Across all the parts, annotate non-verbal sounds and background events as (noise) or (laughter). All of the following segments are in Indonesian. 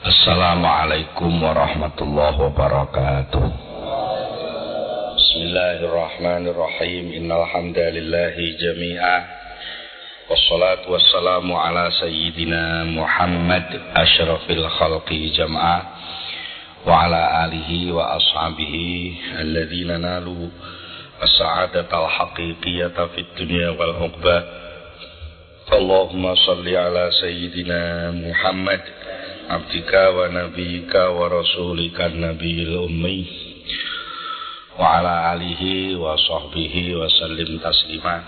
Assalamualaikum warahmatullahi wabarakatuh Bismillahirrahmanirrahim Innal hamdalillahi jami'a Wassalatu wassalamu ala sayyidina Muhammad asyrafil khalqi jam'a wa ala alihi wa ashabihi alladhina nalu as-sa'adata al-haqiqiyata fid dunya wal uqba Allahumma salli ala sayyidina Muhammad abdika wa nabiyika wa rasulika nabiyil ummi wa ala alihi wa sahbihi wa sallim taslima.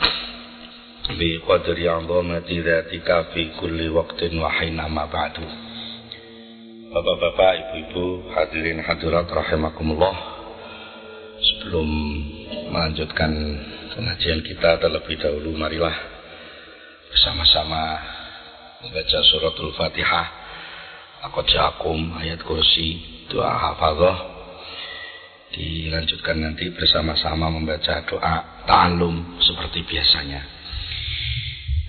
Bi qadri 'azamati dzatika fi kulli waqtin wa hina ma ba'du. Bapak-bapak, ibu-ibu, hadirin hadirat rahimakumullah. Sebelum melanjutkan pengajian kita terlebih dahulu marilah bersama-sama membaca suratul Fatihah Akot jakum, ayat kursi, doa hafazah. Dilanjutkan nanti bersama-sama membaca doa ta'alum seperti biasanya.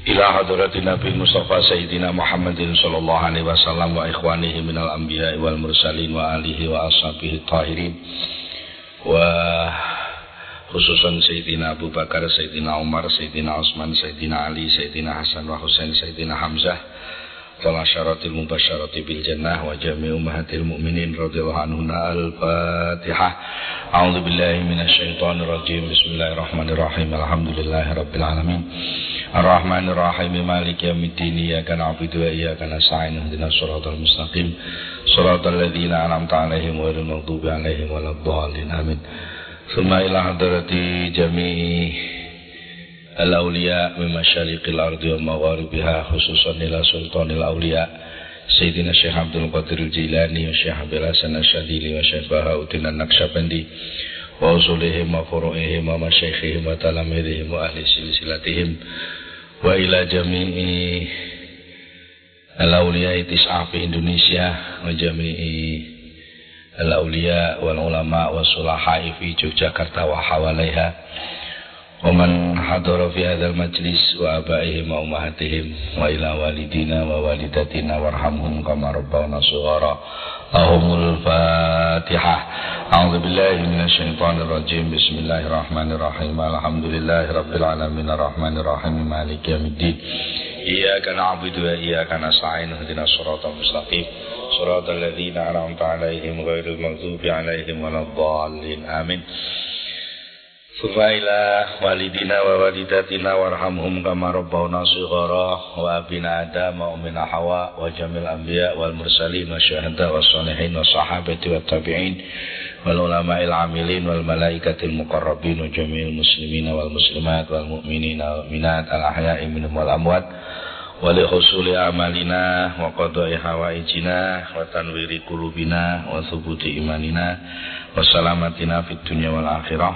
Ila hadratin Nabi Mustafa Sayyidina Muhammadin sallallahu alaihi wasallam wa ikhwanihi minal anbiya wal mursalin wa alihi wa ashabihi tahirin wa khususan Sayyidina Abu Bakar, Sayyidina Umar, Sayyidina Utsman, Sayyidina Ali, Sayyidina Hasan wa Husain, Sayyidina Hamzah والعشرة المبشرة بالجنة وجميع أمهات المؤمنين رضي الله عنهن الفاتحة أعوذ بالله من الشيطان الرجيم بسم الله الرحمن الرحيم الحمد لله رب العالمين الرحمن الرحيم مالك يوم الدين إياك نعبد وإياك نستعين اهدنا الصراط المستقيم صراط الذين أنعمت عليهم غير المغضوب عليهم ولا الضالين آمين ثم إلى حضرة جميع الأولياء من مشارق الأرض ومغاربها خصوصا إلى سلطان الأولياء سيدنا الشيخ عبد القادر الجيلاني والشيخ عبد الحسن الشاذلي والشيخ بهاء الدين النقشبندي وأصولهم وفروعهم ومشايخهم وتلاميذهم وأهل سلسلتهم وإلى جميع الأولياء تسعة في إندونيسيا وجميع الأولياء والعلماء والصلحاء في جوجاكرتا وحواليها ومن حضر في هذا المجلس وآبائهم وأمهاتهم وإلى والدينا ووالدتنا وارحمهم كما ربونا صغارا. لهم الفاتحة. أعوذ بالله من الشيطان الرجيم. بسم الله الرحمن الرحيم. الحمد لله رب العالمين. الرحمن الرحيم. مالك يوم الدين. إياك نعبد وإياك نستعين. اهدنا الصراط المستقيم. صراط الذين أنعمت عليهم غير المغضوب عليهم ولا الضالين. آمين. Suma ila walidina wa walidatina warhamhum kama rabbawna shighara wa abina adam wa ummina hawa wa jamil anbiya wal mursalin wa syuhada wa salihin wa sahabati wa tabi'in wal ulama'il amilin wal malaikatil muqarrabin wa jami'il muslimina wal muslimat wal mu'minina wal minat al ahya'i minhum wal amwat wa li husuli amalina wa qada'i hawaijina wa tanwiri kulubina wa thubuti imanina wa salamatina fid dunya wal akhirah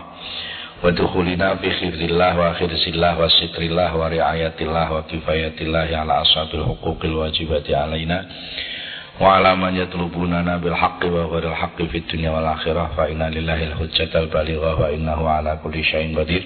wa dukhulina fi khidrillah wa khirsillah wa sitrillah wa riayatillah wa kifayatillah ala ashabil huquqil wajibati alaina. Wa ala man yatlubunana bil haqqi wa ghairil haqqi fid dunya wal akhirah fa inna lillahi al hujjatal balighah wa innahu ala kulli syai'in qadir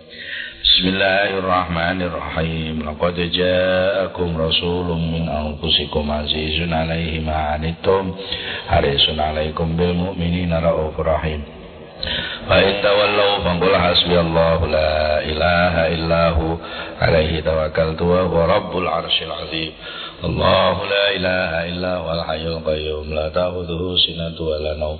بسم الله الرحمن الرحيم. لقد جاءكم رسول من أنفسكم عزيز عليه ما عنتم حريص عليكم بالمؤمنين رؤوف رحيم. فإن تولوا فقل حسبي الله لا إله إلا هو عليه توكلت وهو رب العرش العظيم. الله لا إله إلا هو الحي القيوم. لا تأخذه سنة ولا نوم.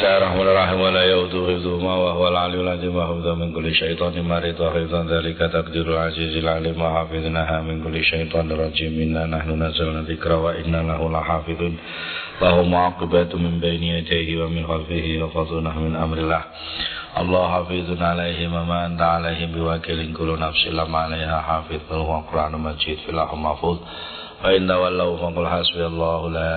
Bismillahirrahmanirrahim. Wa ولا يؤذو حفظهما وهو العلي العظيم وحفظ من كل شيطان مريض وحفظا ذلك تقدير العزيز العليم وحافظناها من كل شيطان رجيم إنا نحن نزلنا ذكر وإنا له لحافظون له معقبات من بين يديه ومن خلفه يحفظونه من أمر الله الله حافظ عليهم وما أنت عليهم بوكيل كل نفس لما عليها حافظ فهو قرآن مجيد في الله محفوظ فإن تولوا فقل حسبي الله لا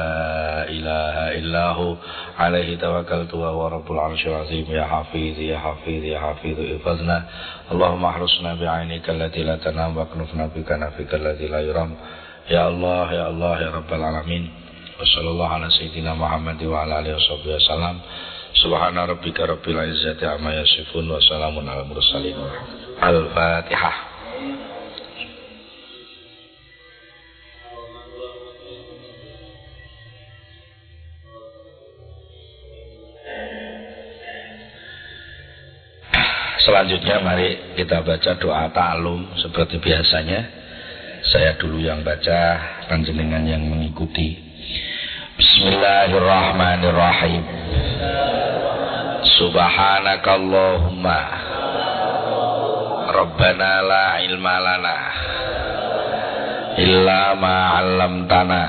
إله إلا هو. عليه توكلت وهو رب العرش العظيم. يا حفيظ يا حفيظ يا حفيظ احفظنا. اللهم احرسنا بعينك التي لا تنام واكنفنا بكنفك الذي لا يرام. يا الله يا الله يا رب العالمين. وصلى الله على سيدنا محمد وعلى آله وصحبه وسلم. سبحان ربك رب العزة عما يصفون وسلام على المرسلين. الفاتحة. Selanjutnya mari kita baca doa ta'alum seperti biasanya. Saya dulu yang baca, panjenengan yang mengikuti. Bismillahirrahmanirrahim. Subhanakallahumma Rabbana la ilma lana illa ma 'allamtana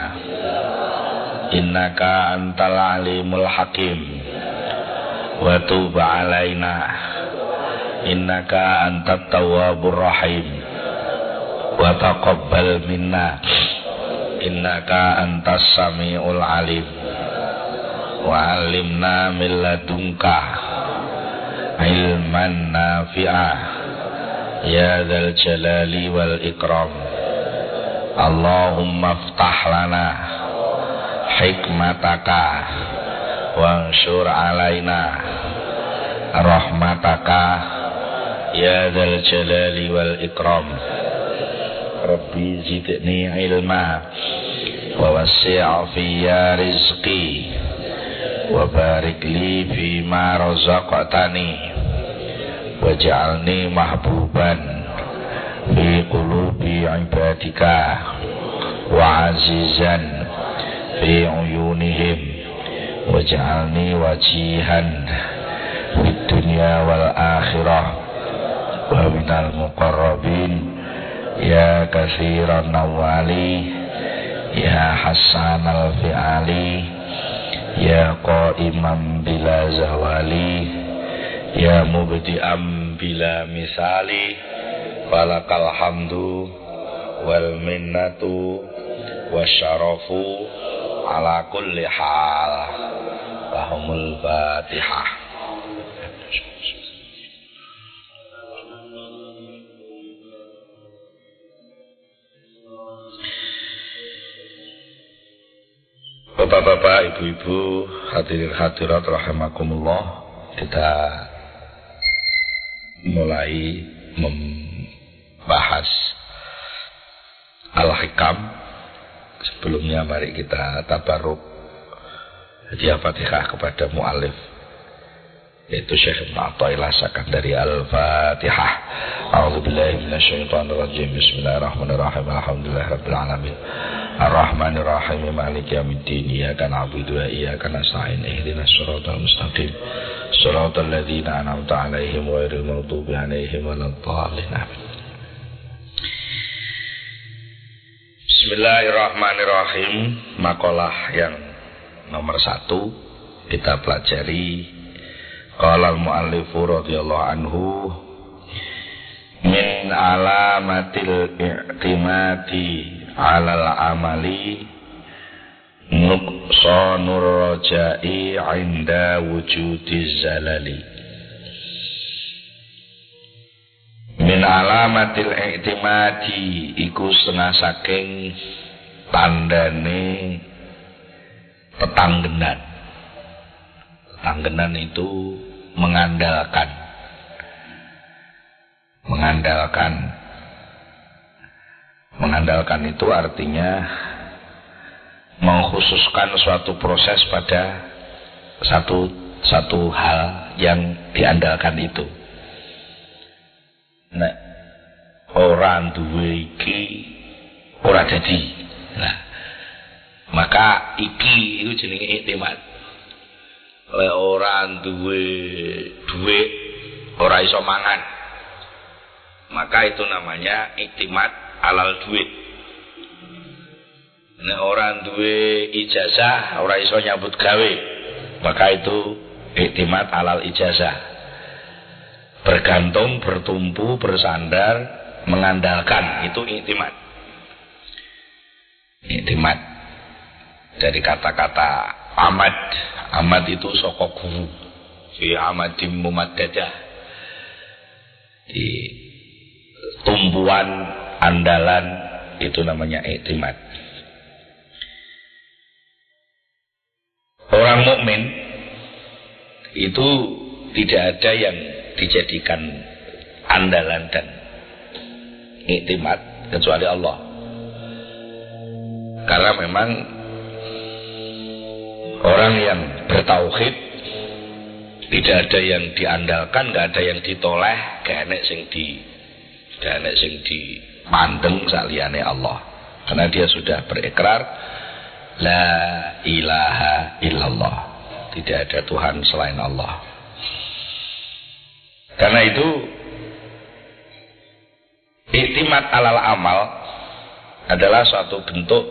innaka antal alimul hakim wa tub alaina innaka antat tawwabur rahim. Wa taqabbal minna. Innaka antas samiul alim. Wa alimna min ladunka. Ilman nafi'ah ya dzal jalali wal ikram. Allahumma ftah lana hikmataka. Wansur alaina rahmataka يا ذا الجلال والإكرام ربي زدني علما ووسع في رزقي وبارك لي فيما رزقتني واجعلني محبوبا في قلوب عبادك وعزيزا في عيونهم واجعلني وجيها في الدنيا والآخرة wa minal muqarrabin. Ya kasiran nawali. Ya hasan al ya qaiman bila zawali. Ya mubdi'am bila misali. Falakal hamdu wal minnatu wasyarafu ala kulli hal Bapak-bapak, ibu-ibu, hadirin hadirat rahimakumullah, kita mulai membahas Al-Hikam. Sebelumnya mari kita tabaruk hadiah Fatihah kepada mu'alif yaitu Syekh Ibn Atta'illah dari Al-Fatihah. A'udzubillahi. Bismillahirrahmanirrahim. Alhamdulillahirabbil alamin. الرحمن الرحيم مالك يوم الدين إياك نعبد وإياك نستعين اهدنا الصراط المستقيم صراط الذين أنعمت عليهم غير المغضوب عليهم ولا الضالين Bismillahirrahmanirrahim Makalah yang nomor satu Kita pelajari Qala al-muallifu radhiyallahu anhu Min alamatil i'timati alal amali nuqsanur raja'i inda wujudi zalali. Min alamatil i'timadi iku setengah saking tandane petanggenan. Petanggenan itu mengandalkan. Mengandalkan Mengandalkan itu artinya mengkhususkan suatu proses pada satu satu hal yang diandalkan itu. Nah, orang duwe iki ora jadi. Nah, maka iki itu jenenge iktimat. le ora duwe duit ora iso mangan maka itu namanya iktimat alal duit. Nek ora duwe ijazah ora iso nyambut gawe. Maka itu iktimat alal ijazah. Bergantung bertumpu bersandar mengandalkan. Itu iktimat. Iktimat. Dari kata-kata amad amad itu sokok guru. Fi amadim mumaddadah. Di tumbuhan andalan itu namanya iktimat orang mukmin itu tidak ada yang dijadikan andalan dan iktimat kecuali Allah. Karena memang orang yang bertauhid tidak ada yang diandalkan, nggak ada yang ditoleh, gak enek sing di gak enek sing di mandeng saliyane Allah. Karena dia sudah berikrar la ilaha illallah. Tidak ada Tuhan selain Allah. Karena itu iktimat alal amal adalah suatu bentuk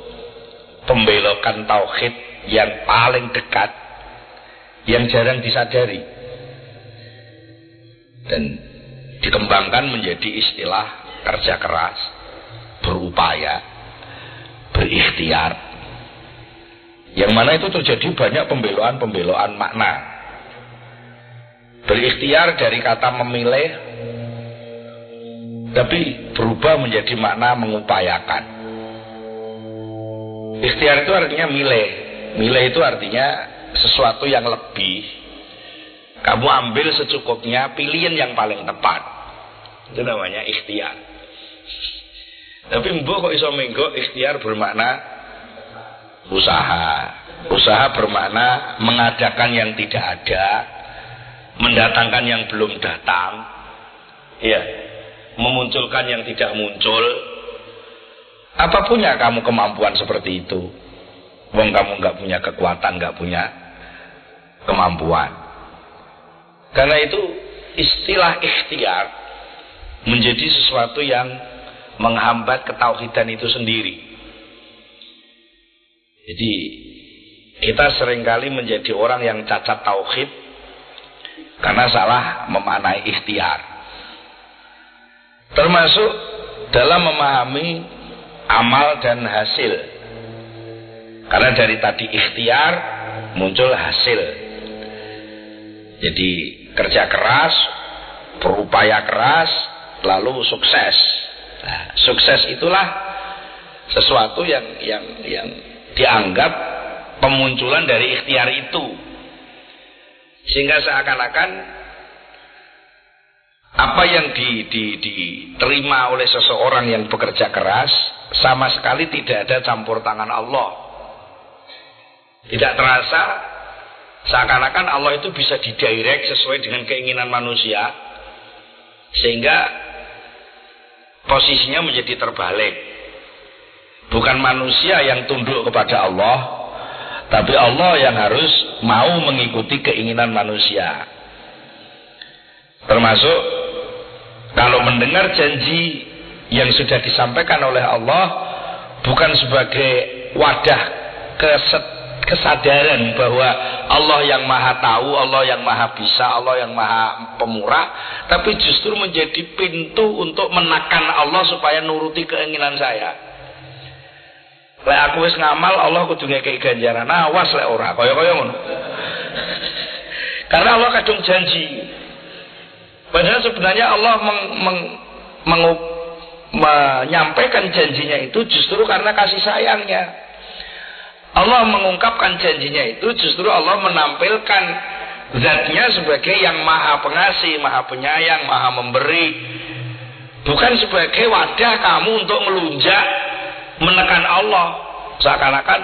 pembelokan tauhid yang paling dekat yang jarang disadari dan dikembangkan menjadi istilah kerja keras berupaya berikhtiar. Yang mana itu terjadi banyak pembeloan-pembeloan makna. Berikhtiar dari kata memilih tapi berubah menjadi makna mengupayakan. Ikhtiar itu artinya milih. Milih itu artinya sesuatu yang lebih. Kamu ambil secukupnya pilihan yang paling tepat. Itu namanya ikhtiar tapi mbok kok iso menggo ikhtiar bermakna usaha usaha bermakna mengadakan yang tidak ada mendatangkan yang belum datang ya memunculkan yang tidak muncul apa punya kamu kemampuan seperti itu? Wong kamu nggak punya kekuatan, nggak punya kemampuan. Karena itu istilah ikhtiar menjadi sesuatu yang menghambat ketauhidan itu sendiri. Jadi kita sering kali menjadi orang yang cacat tauhid karena salah memaknai ikhtiar. Termasuk dalam memahami amal dan hasil. Karena dari tadi ikhtiar muncul hasil. Jadi kerja keras, berupaya keras, lalu sukses. Nah, sukses itulah sesuatu yang yang yang dianggap pemunculan dari ikhtiar itu. Sehingga seakan-akan apa yang di, di, diterima oleh seseorang yang bekerja keras sama sekali tidak ada campur tangan Allah. Tidak terasa seakan-akan Allah itu bisa didirect sesuai dengan keinginan manusia sehingga posisinya menjadi terbalik. Bukan manusia yang tunduk kepada Allah, tapi Allah yang harus mau mengikuti keinginan manusia. Termasuk kalau mendengar janji yang sudah disampaikan oleh Allah bukan sebagai wadah keset, kesadaran bahwa Allah yang maha tahu, Allah yang maha bisa, Allah yang maha pemurah, tapi justru menjadi pintu untuk menekan Allah supaya nuruti keinginan saya. Lek aku wis ngamal Allah kudu ngekeki ganjaran. Awas lek ora, kaya-kaya ngono. (laughs) Karena Allah kadung janji. Padahal sebenarnya Allah meng, meng, mengup, menyampaikan janjinya itu justru karena kasih sayangnya. Allah mengungkapkan janjinya itu justru Allah menampilkan zatnya sebagai yang maha pengasih, maha penyayang, maha memberi. Bukan sebagai wadah kamu untuk melunjak menekan Allah. Seakan-akan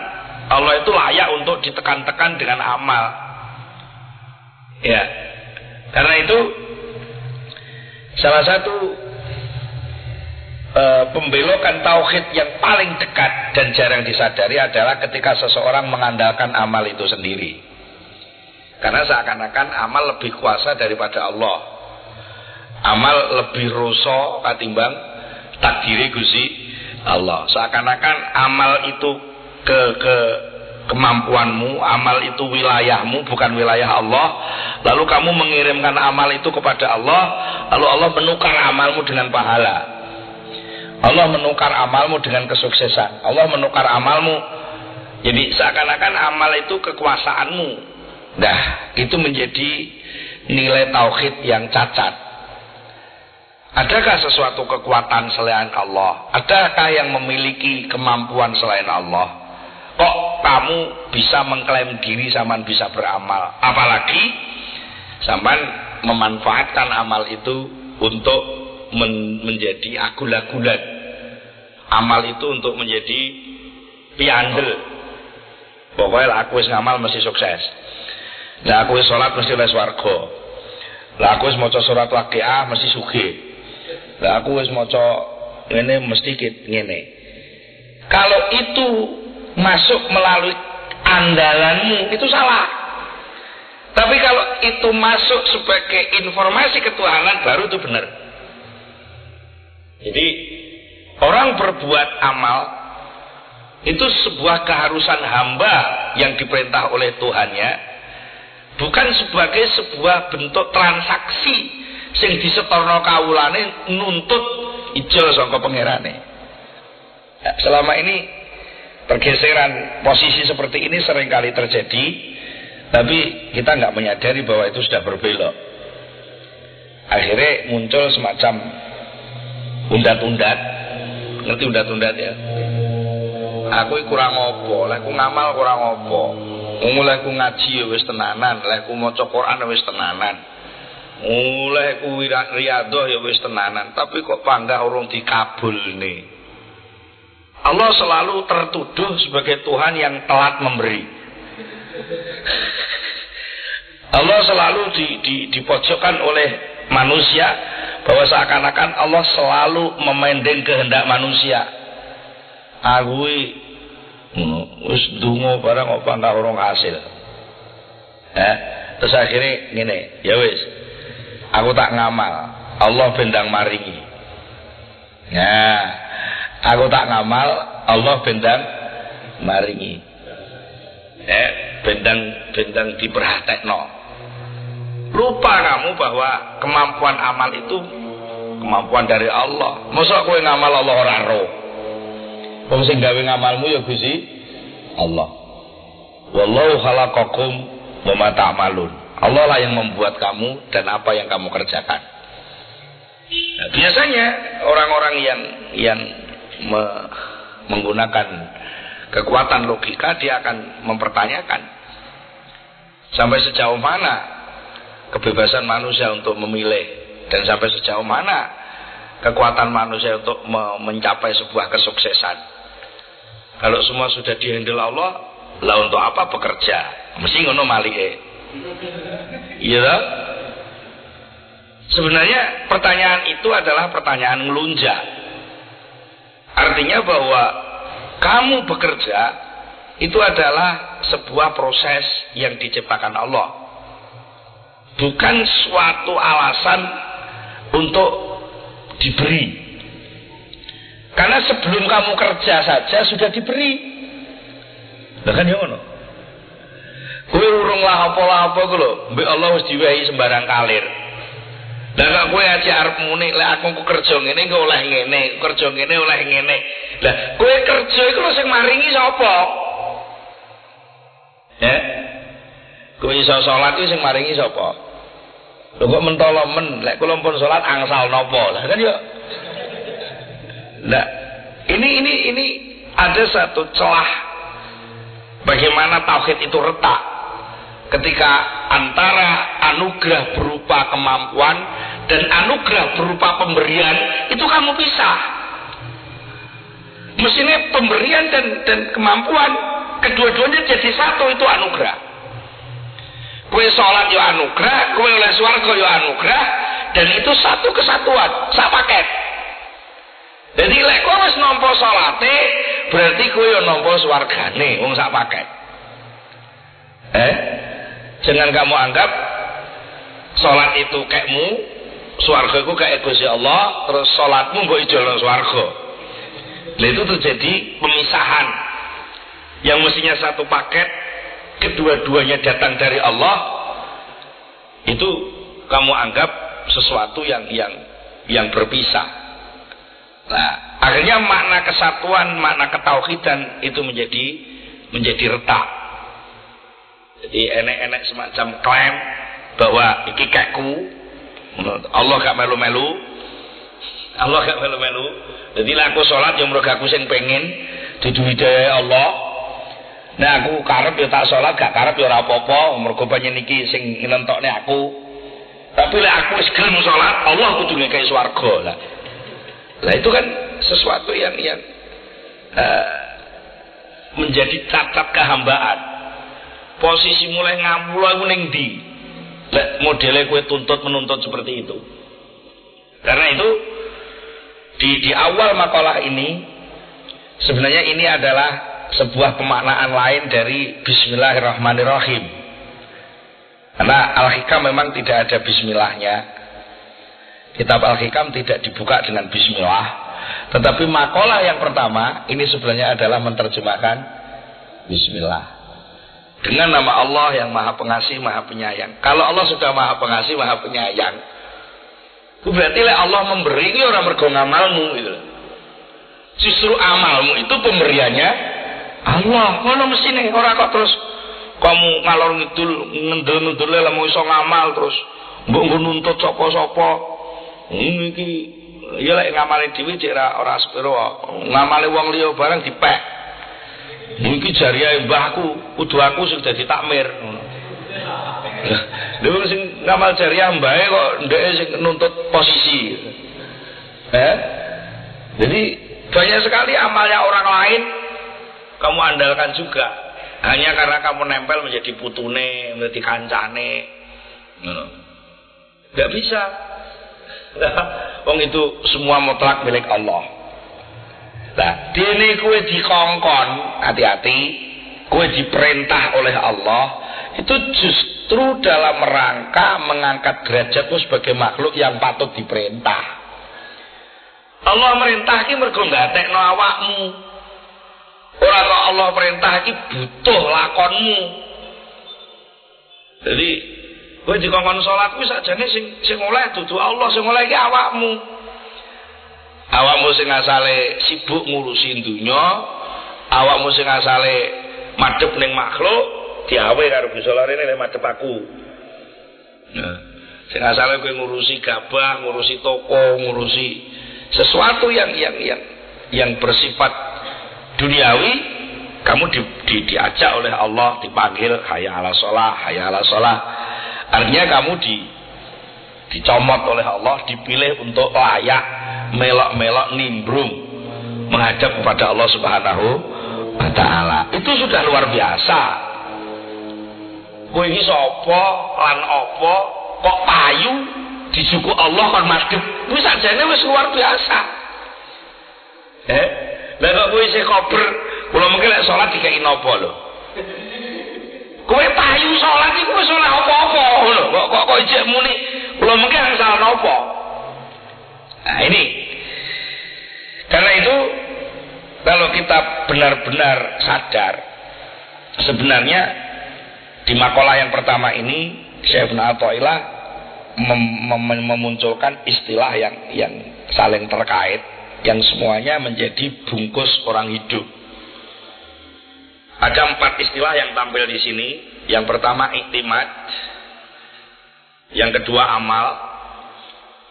Allah itu layak untuk ditekan-tekan dengan amal. Ya. Karena itu salah satu e, pembelokan tauhid yang paling dekat dan jarang disadari adalah ketika seseorang mengandalkan amal itu sendiri. Karena seakan-akan amal lebih kuasa daripada Allah. Amal lebih ruso katimbang takdiri Gusti Allah. Seakan-akan amal itu ke ke kemampuanmu, amal itu wilayahmu bukan wilayah Allah. Lalu kamu mengirimkan amal itu kepada Allah, lalu Allah menukar amalmu dengan pahala. Allah menukar amalmu dengan kesuksesan. Allah menukar amalmu jadi seakan-akan amal itu kekuasaanmu. Nah, itu menjadi nilai tauhid yang cacat. Adakah sesuatu kekuatan selain Allah? Adakah yang memiliki kemampuan selain Allah? Kok kamu bisa mengklaim diri zaman bisa beramal? Apalagi zaman memanfaatkan amal itu untuk men menjadi agul-agulan. Amal itu untuk menjadi piandel. Pokoknya aku wis ngamal mesti sukses. Lah aku wis salat mesti oleh swarga. Lah aku wis maca surat Waqiah mesti sugih. Lah aku wis maca ngene mesti ngene. Kalau itu masuk melalui andalanmu itu salah. Tapi kalau itu masuk sebagai informasi ketuhanan baru itu benar. Jadi orang berbuat amal itu sebuah keharusan hamba yang diperintah oleh Tuhannya bukan sebagai sebuah bentuk transaksi sing disetorno kawulane nuntut ijo sangka pangerane. Ya, selama ini pergeseran posisi seperti ini sering kali terjadi tapi kita nggak menyadari bahwa itu sudah berbelok akhirnya muncul semacam undat-undat. Ngerti undat-undat ya? Aku kurang opo aku ngamal kurang opo mulai aku ngaji ya wis tenanan lah aku mau Quran ya wis tenanan. Mulai aku riadoh ya wis tenanan tapi kok panggah urung nih Allah selalu tertuduh sebagai Tuhan yang telat memberi. Allah selalu di, di, dipojokkan oleh manusia bahwa seakan-akan Allah selalu memendeng kehendak manusia. Agui wis dungo barang apa enggak orang hasil. Eh, terus akhirnya gini, ya wis. Aku tak ngamal, Allah bendang maringi. Nah, Aku tak ngamal, Allah bendang maringi. Eh, bendang bendang diperhatekno. Lupa kamu bahwa kemampuan amal itu kemampuan dari Allah. Masa kowe ngamal Allah ora ro. Wong sing gawe ngamalmu ya Gusti Allah. Wallahu khalaqakum wa ma ta'malun. Allah lah yang membuat kamu dan apa yang kamu kerjakan. Nah, biasanya orang-orang yang yang me menggunakan kekuatan logika dia akan mempertanyakan sampai sejauh mana kebebasan manusia untuk memilih. Dan sampai sejauh mana kekuatan manusia untuk me mencapai sebuah kesuksesan. Kalau semua sudah dihandle Allah lah untuk apa bekerja? Mesti ngono malike. Iya sebenarnya pertanyaan itu adalah pertanyaan ngelunjak. Artinya bahwa kamu bekerja itu adalah sebuah proses yang diciptakan Allah. Bukan suatu alasan untuk diberi. Karena sebelum kamu kerja saja sudah diberi. Lah kan ya ngono. Kowe urung lah apa-apa ku lho, mbek Allah wis diwehi sembarang kalir. Lah kok kowe aja arep muni lek aku ku kerja ngene engko oleh ngene, kerja ngene oleh ngene. Lah kowe kerja iku lho sing maringi sapa? Ya. Kowe iso salat iku sing maringi sapa? Lho kok mentolo men, lek kula pun salat angsal napa? Lah kan yo. Lah ini ini ini ada satu celah bagaimana tauhid itu retak ketika antara anugerah berupa kemampuan dan anugerah berupa pemberian itu kamu pisah mestinya pemberian dan dan kemampuan kedua-duanya jadi satu itu anugerah kue sholat yo anugerah kue oleh suarga yo anugerah dan itu satu kesatuan sak paket. Jadi lek kowe wis nampa salate berarti kowe yo nampa swargane wong sak paket. Eh? Jangan kamu anggap sholat itu kekmu, swarga itu kayak Gusti Allah, terus sholatmu mbok ijol swarga. Itu terjadi pemisahan. Yang mestinya satu paket, kedua-duanya datang dari Allah, itu kamu anggap sesuatu yang yang yang berpisah. Nah, akhirnya makna kesatuan, makna ketauhidan itu menjadi menjadi retak. Jadi enek-enek semacam klaim bahwa iki kakku Allah gak melu-melu Allah gak melu-melu jadi aku sholat yang mereka aku sing pengen diduwidai Allah nah aku karep ya tak sholat gak karep ya ora apa-apa. Mergo pengen iki sing nentokne aku. Tapi lek aku wis gelem sholat Allah kudu ngekei swarga. Lah lah itu kan sesuatu yang yang uh, menjadi cacat kehambaan. Posisi mulai ngamul aku ning ndi? Lek modele kue tuntut menuntut seperti itu. Karena itu di di awal makalah ini sebenarnya ini adalah sebuah pemaknaan lain dari Bismillahirrahmanirrahim karena Al-Hikam memang tidak ada Bismillahnya kitab Al-Hikam tidak dibuka dengan Bismillah tetapi makalah yang pertama ini sebenarnya adalah menerjemahkan Bismillah dengan nama Allah yang maha pengasih, maha penyayang. Kalau Allah sudah maha pengasih, maha penyayang. Itu berarti lah Allah memberi ini orang mergo ngamalmu itu. Justru amalmu itu pemberiannya Allah. Mana mesti nih orang kok terus kamu ngalor ngidul ngendel-ngendel lah mau iso ngamal terus mbok nuntut sapa-sapa. Iki ya lek ngamali dhewe cek ora sepiro. Ngamali wong liya barang dipek. Iki jariah mbahku, kudu aku sing dadi takmir. Lha wong sing ngamal jariah kok ndek sing nuntut posisi. Eh? Jadi banyak sekali amalnya orang lain kamu andalkan juga. Hanya karena kamu nempel menjadi putune, menjadi kancane. Enggak bisa. (laughs) Wong itu semua mutlak milik Allah. Nah, dene kue dikongkon, hati-hati, kue diperintah oleh Allah, itu justru dalam rangka mengangkat derajatmu sebagai makhluk yang patut diperintah. Allah merintah ki mergo awakmu. Ora kok Allah perintah ki butuh lakonmu. Jadi kowe dikongkon salat kuwi sakjane sing sing oleh dudu Allah, sing oleh ki awakmu awakmu sing asale sibuk ngurusi dunya awakmu sing asale madhep ning makhluk diawe karo bisa rene nek madhep aku nah sing asale kowe ngurusi gabah ngurusi toko ngurusi sesuatu yang yang yang yang bersifat duniawi kamu di, di, diajak oleh Allah dipanggil hayya ala sholah hayya ala sholah artinya kamu di dicomot oleh Allah dipilih untuk layak melok-melok nimbrung menghadap kepada Allah Subhanahu wa taala. Itu sudah luar biasa. Kowe iki sapa lan apa kok payu disuku Allah kon madhep. Wis sajane wis luar biasa. Eh? Lah kok kowe isih kober, kula mungkin lek salat dikeki napa lho. Kowe payu salat iku wis ora apa-apa lho. Kok kok kok ijek muni kula mungkin salah napa? Nah ini karena itu kalau kita benar-benar sadar sebenarnya di makalah yang pertama ini Syekh Ibn Atta'illah mem mem memunculkan istilah yang yang saling terkait yang semuanya menjadi bungkus orang hidup. Ada empat istilah yang tampil di sini. Yang pertama iktimat, yang kedua amal,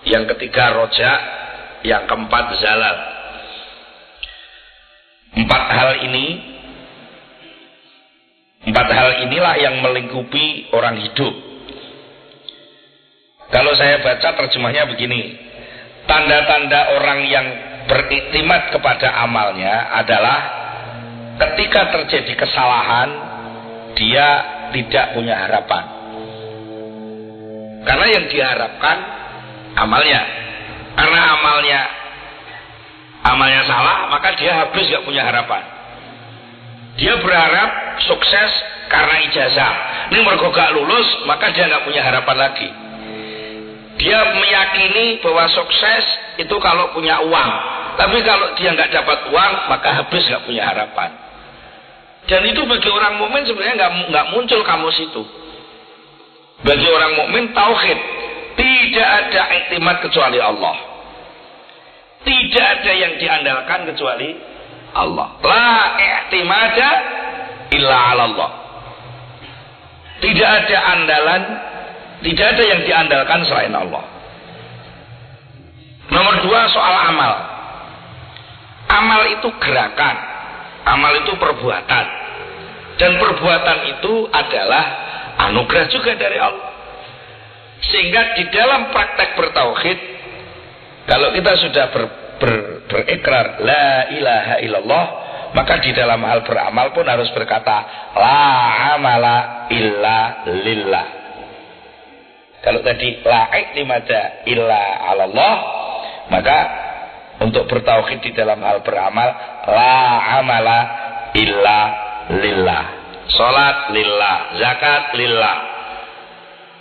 yang ketiga roja, yang keempat zalal. Empat hal ini, empat hal inilah yang melingkupi orang hidup. Kalau saya baca terjemahnya begini, tanda-tanda orang yang beriktimat kepada amalnya adalah ketika terjadi kesalahan, dia tidak punya harapan. Karena yang diharapkan amalnya karena amalnya amalnya salah maka dia habis gak punya harapan dia berharap sukses karena ijazah. Ini mergo gak lulus, maka dia nggak punya harapan lagi. Dia meyakini bahwa sukses itu kalau punya uang. Tapi kalau dia nggak dapat uang, maka habis nggak punya harapan. Dan itu bagi orang mukmin sebenarnya nggak nggak muncul kamus itu. Bagi orang mukmin tauhid tidak ada iktimat kecuali Allah. Tidak ada yang diandalkan kecuali Allah. La i'timada illa Allah. Tidak ada andalan, tidak ada yang diandalkan selain Allah. Nomor dua soal amal. Amal itu gerakan, amal itu perbuatan. Dan perbuatan itu adalah anugerah juga dari Allah. Sehingga di dalam praktek bertauhid, kalau kita sudah ber, ber, berikrar la ilaha illallah, maka di dalam hal beramal pun harus berkata la amala illa lillah. Kalau tadi la iktimada illa Allah, maka untuk bertauhid di dalam hal beramal la amala illa lillah. Salat lillah, zakat lillah.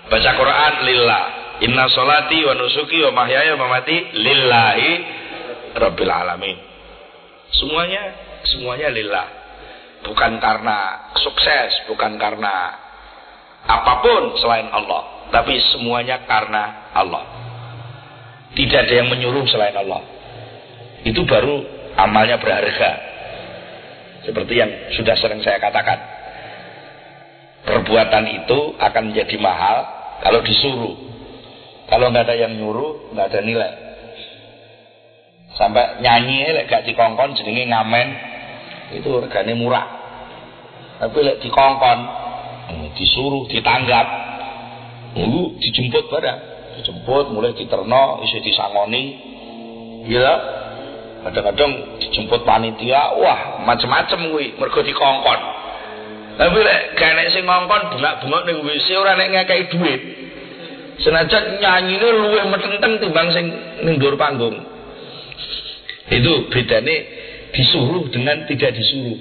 Baca Quran lillah. Inna solati wa nusuki wa mahyaya wa mamati lillahi rabbil alamin. Semuanya semuanya lillah. Bukan karena sukses, bukan karena apa pun selain Allah, tapi semuanya karena Allah. Tidak ada yang menyuruh selain Allah. Itu baru amalnya berharga. Seperti yang sudah sering saya katakan. Perbuatan itu akan menjadi mahal kalau disuruh. Kalau nggak ada yang nyuruh, nggak ada nilai. Sampai nyanyi lek gak dikongkon jenenge ngamen itu regane murah. Tapi lek dikongkon, hmm, disuruh, ditanggap, dulu dijemput barang, dijemput mulai diterno, isi disangoni, ya kadang-kadang dijemput panitia, wah macem-macem kuwi mergo dikongkon. Tapi lek gak sing ngongkon bengak-bengok ning WC ora nek ngekeki duit. Senajan nyanyine luwih metenteng timbang sing ning panggung. Itu bedane disuruh dengan tidak disuruh.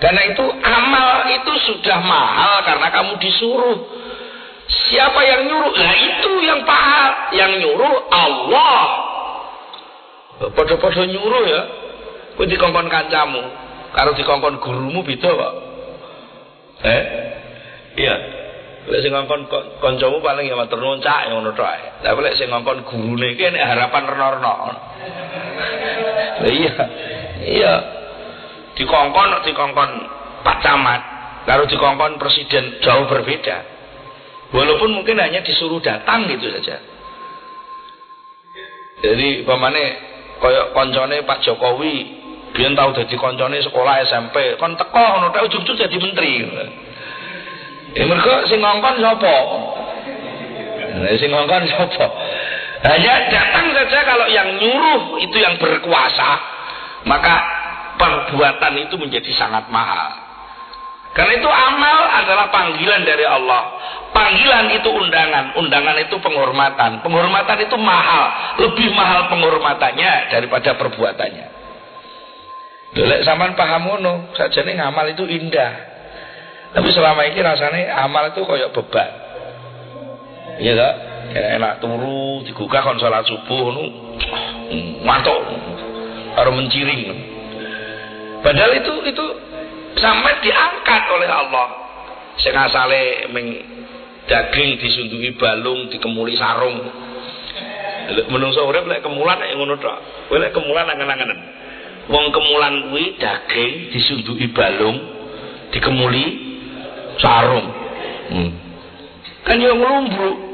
Karena itu amal itu sudah mahal karena kamu disuruh. Siapa yang nyuruh? Nah itu yang mahal. Yang nyuruh Allah. Podo-podo nyuruh ya. Kau dikongkon kancamu. Kalau dikongkon gurumu beda kok. Eh? Iya. Lek sing ngongkon kancamu paling ya matur nuwun cak ngono tok ae. Tapi lek sing ngongkon gurune iki harapan reno-reno. Iya. Iya. Dikongkon dikongkon Pak Camat, kalau dikongkon presiden jauh berbeda. Walaupun mungkin hanya disuruh datang gitu saja. Jadi pamane koyok koncone Pak Jokowi biyen tahu dadi koncone sekolah SMP, kon teko ngono tok ujug-ujug dadi menteri. Ya mereka sing ngongkon sapa? Nah, sing ngongkon sapa? Hanya datang saja kalau yang nyuruh itu yang berkuasa, maka perbuatan itu menjadi sangat mahal. Karena itu amal adalah panggilan dari Allah. Panggilan itu undangan, undangan itu penghormatan. Penghormatan itu mahal, lebih mahal penghormatannya daripada perbuatannya. Lek sampean paham ngono, sajane ngamal itu indah. Tapi selama ini rasanya amal itu koyok beban. Iya tak? Enak turu, digugah kon salat subuh nu. Mantuk harus menciring. Padahal itu itu sampai diangkat oleh Allah. Sing asale ming daging disunduki balung, dikemuli sarung. Menungso urip lek kemulan nek ngono tok. Kowe lek kemulan angen-angenan. Wong kemulan kuwi daging disunduki balung, dikemuli sarung. Hmm. Kan yo nglumbruk.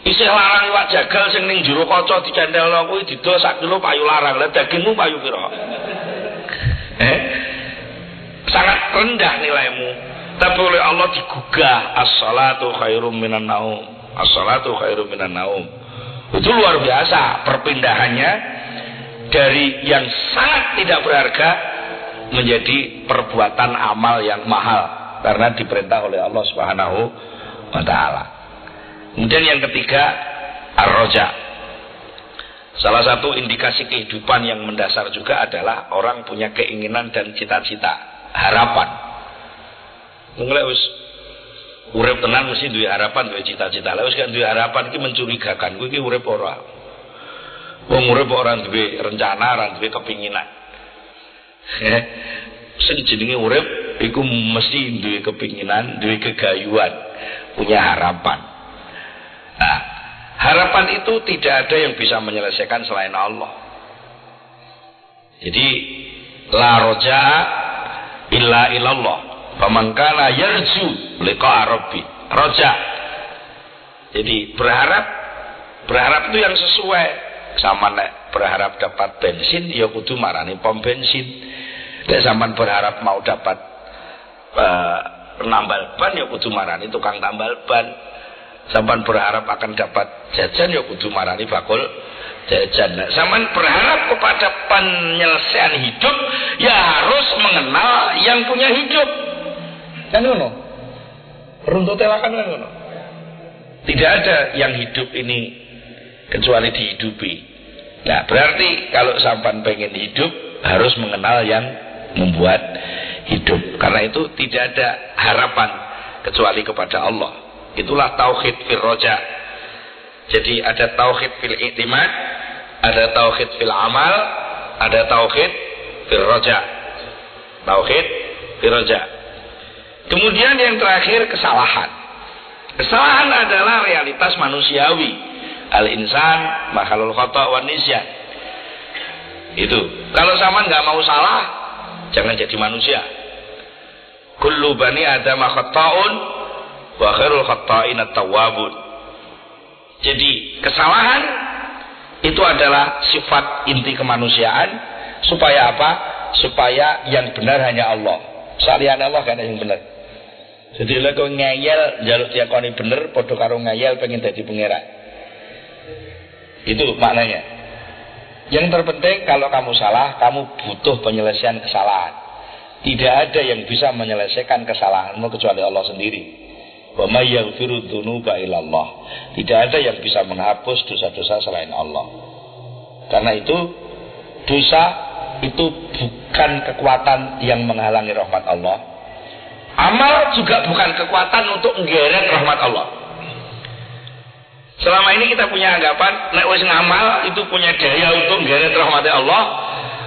Isih larang iwak jagal sing ning jero kaca dicentelno kuwi didol sak kilo payu larang. Lah dagingmu payu pira? Eh? Sangat rendah nilaimu. Tapi oleh Allah digugah as-salatu khairum minan naum. As-salatu khairum minan naum. Itu luar biasa perpindahannya dari yang sangat tidak berharga menjadi perbuatan amal yang mahal karena diperintah oleh Allah Subhanahu wa taala. Kemudian yang ketiga, ar-roja. Salah satu indikasi kehidupan yang mendasar juga adalah orang punya keinginan dan cita-cita, harapan. Mulai wis urip tenan mesti duwe harapan, duwe cita-cita. Wis kan duwe harapan iki mencurigakan, kuwi iki urip ora. Wong urip ora duwe rencana, ora duwe kepinginan. (laughs) Sing jenenge urip iku mesti duwe kepinginan, duwe kegayuan, punya harapan. Nah, harapan itu tidak ada yang bisa menyelesaikan selain Allah. Jadi la roja illa ilallah. Faman kana yarju liqa rabbi. Roja. Jadi berharap berharap itu yang sesuai sama nek berharap dapat bensin ya kudu marani pom bensin. Nek zaman berharap mau dapat uh, nambal ban ya kudu marani tukang tambal ban. Zaman berharap akan dapat jajan ya kudu marani bakul jajan. Nah, zaman berharap kepada penyelesaian hidup ya harus mengenal yang punya hidup. Kan ngono. Runtut kan ngono. Tidak ada yang hidup ini kecuali dihidupi. Nah, berarti kalau sampan pengen hidup harus mengenal yang membuat hidup. Karena itu tidak ada harapan kecuali kepada Allah. Itulah tauhid fil. Jadi ada tauhid fil i'timad, ada tauhid fil amal, ada tauhid fil roja. Tauhid fil roja. Kemudian yang terakhir kesalahan. Kesalahan adalah realitas manusiawi. Al-insan makhluk khata wa. Itu. Kalau sama nggak mau salah, jangan jadi manusia. Kullu bani adama khata'un wa khairul at-tawwabun. Jadi kesalahan itu adalah sifat inti kemanusiaan supaya apa? Supaya yang benar hanya Allah. Salian Allah kan yang benar. Jadi lek ngeyel jaluk diakoni bener padha karo ngeyel pengen jadi pangeran. Itu maknanya. Yang terpenting kalau kamu salah, kamu butuh penyelesaian kesalahan. Tidak ada yang bisa menyelesaikan kesalahanmu kecuali Allah sendiri. Wa illallah. Tidak ada yang bisa menghapus dosa-dosa selain Allah. Karena itu dosa itu bukan kekuatan yang menghalangi rahmat Allah. Amal juga bukan kekuatan untuk menggeret rahmat Allah. Selama ini kita punya anggapan nek wis ngamal itu punya daya untuk menggeret rahmat Allah.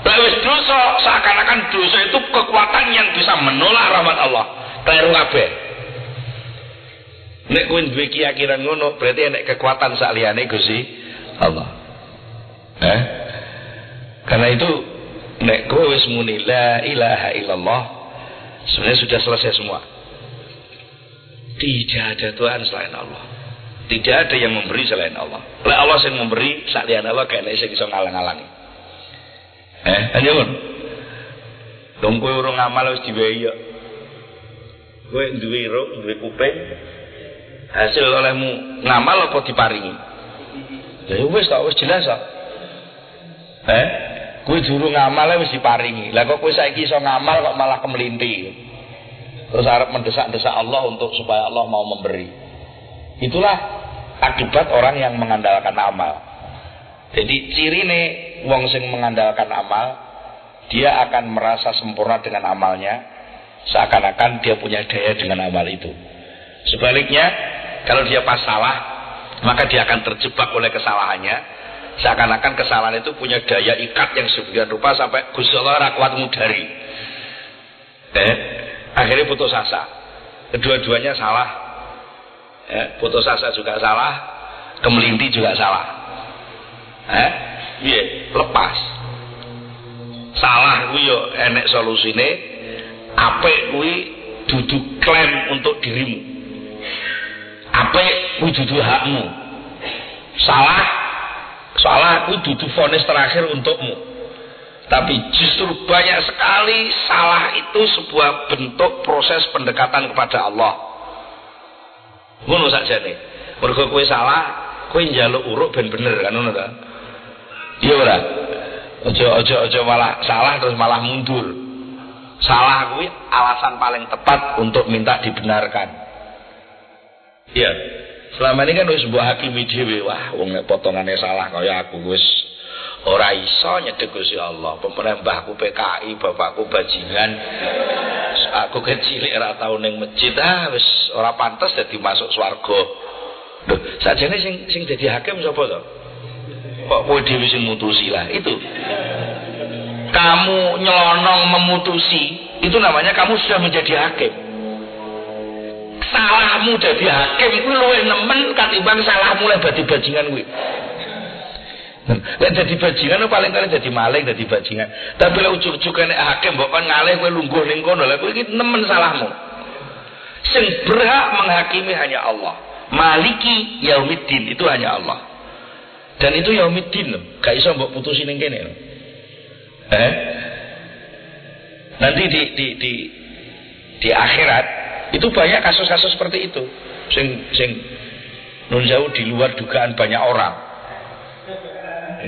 Nek dosa seakan-akan dosa itu kekuatan yang bisa menolak rahmat Allah. Keliru kabeh. Nek kowe duwe keyakinan ngono, berarti nek kekuatan saliyane Gusti Allah. Eh? Karena itu nek kowe wis muni la ilaha illallah, sebenarnya sudah selesai semua. Tidak ada Tuhan selain Allah. Tidak ada yang memberi selain Allah. Lek Allah yang memberi, saliyane Allah kene sing iso ngalang-alangi. Eh, anjur. Dong kowe urung ngamal wis diwehi yo. Kowe duwe ro, duwe kuping, hasil olehmu ngamal apa diparingi? Ya wis tak wis jelas kok eh? Kowe durung ngamal wis diparingi. Lah kok kowe saiki iso ngamal kok malah kemelinti terus harap mendesak-desak Allah untuk supaya Allah mau memberi. Itulah akibat orang yang mengandalkan amal. Jadi ciri nih wong sing mengandalkan amal dia akan merasa sempurna dengan amalnya seakan-akan dia punya daya dengan amal itu. Sebaliknya kalau dia pas salah, maka dia akan terjebak oleh kesalahannya. Seakan-akan kesalahan itu punya daya ikat yang sedemikian rupa sampai Gusti Allah kuat mudari. Eh, akhirnya putus asa. Kedua-duanya salah. Eh, putus asa juga salah, kemelinti juga salah. Eh, iya, lepas. Salah kuwi enek solusine, apik kuwi duduk klaim untuk dirimu apa wujudu hakmu salah salah aku dudu vonis terakhir untukmu. Tapi justru banyak sekali salah itu sebuah bentuk proses pendekatan kepada Allah. Ngono saja nih mergo kowe salah kowe njaluk uruk ben bener kan ngono ta? Iya ora? Aja aja aja malah salah terus malah mundur. Salah kuwi alasan paling tepat untuk minta dibenarkan Iya. Selama ini kan wis mbok hakimi dhewe, wah wong nek potongane salah kaya aku wis Ora iso nyedek Gusti Allah. Pemenang mbahku PKI, bapakku bajingan. Aku kecil ora tau ning masjid ah wis ora pantas dadi masuk swarga. Lho, sajane sing sing dadi hakim sapa to? Kok kowe dhewe sing mutusi lah, itu. Kamu nyelonong memutusi, itu namanya kamu sudah menjadi hakim. Salahmu jadi hakim kuwi luwih nemen katimbang salahmu le badi bajingan kuwi. Lek dadi bajingan paling kali dadi maling dadi bajingan. Tapi lek ujug-ujug nek hakim mbok kon ngalih kowe lungguh ning kono kowe iki nemen salahmu. Sing berhak menghakimi hanya Allah. Maliki yaumiddin itu hanya Allah. Dan itu yaumiddin loh. Gak iso mbok putusin ning kene. Eh? Nanti di di di di akhirat itu banyak kasus-kasus seperti itu. Sing sing nun jauh di luar dugaan banyak orang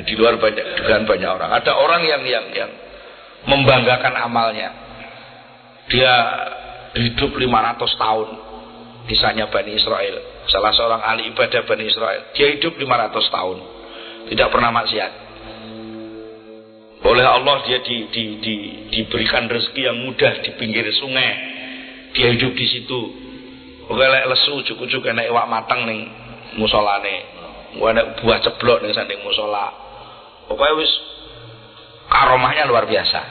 di luar banyak dengan banyak orang. Ada orang yang yang yang membanggakan amalnya. Dia hidup 500 tahun. Misalnya Bani Israel, salah seorang ahli ibadah Bani Israel, dia hidup 500 tahun. Tidak pernah maksiat. Oleh Allah dia di, di, di, diberikan rezeki yang mudah di pinggir sungai. Dia hidup di situ. Oke lek lesu cukup-cukup enak iwak matang nih musolane. Enak buah ceblok nih sanding musola. Pokoknya wis karomahnya luar biasa.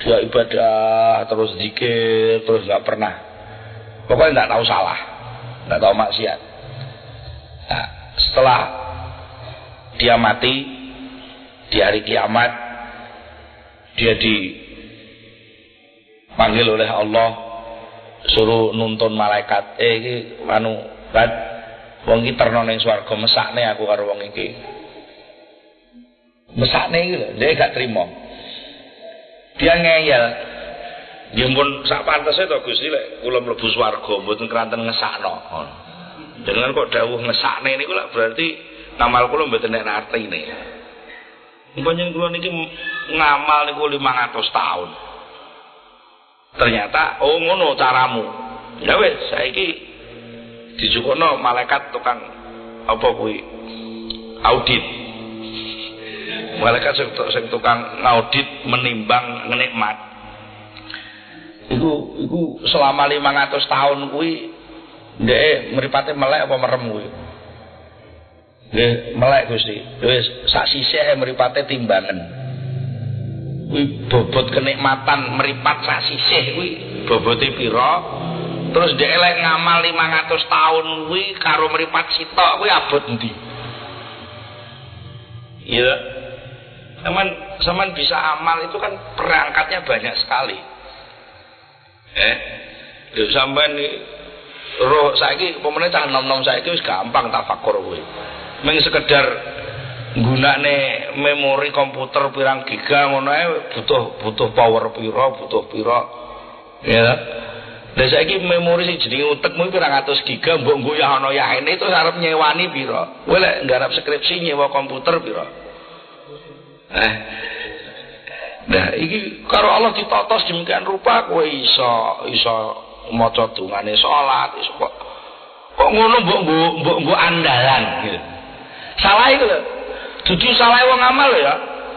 Dia ibadah terus zikir terus nggak pernah. Pokoknya nggak tahu salah. Nggak tahu maksiat. Nah, setelah dia mati di hari kiamat dia dipanggil oleh Allah suruh nuntun malaikat. Eh ini anu kan wong iki terno ning swarga mesakne aku karo wong iki. Mesakne iki lho dia gak terima. Dia ngeyel. Dia pun sak pantese to Gusti lek kula mlebu swarga mboten keranten ngesakno. Dengan kok dawuh ngesakne niku lak berarti ngamal kula mboten nek artine. Panjenengan kula niki ngamal niku 500 tahun. Ternyata oh ngono caramu. Ya wis saiki dijukukno malaikat tukang apa kuwi? Audit. Malaikat sing tukang ngaudit menimbang nikmat. Iku iku selama 500 tahun kuwi ndek mripate melek apa merem kuwi? Nggih melek Gusti. Wis sak sisih mripate timbangan kuwi bobot kenikmatan meripat sak sisih kuwi bobote pira terus dhek lek ngamal 500 tahun kuwi karo meripat sitok kuwi abot endi iya Saman, saman bisa amal itu kan perangkatnya banyak sekali. Eh, lho sampean roh saiki pemerintah nom-nom saiki wis gampang tafakur kuwi. Meng sekedar gunane memori komputer pirang giga ngono ae butuh butuh power pira, butuh pira. Ya. Lah saiki memori sing jenenge utekmu pirang atus giga mbok goyah ana yaene itu arep nyewani pira. Kowe lek nggarap skripsi nyewa komputer pira? Eh. Nah, iki karo Allah ditotos demikian rupa kowe iso iso maca dungane salat iso kok ngono mbok mbok mbok andalan gitu. Salah itu lho. Dudu salah wong amal ya.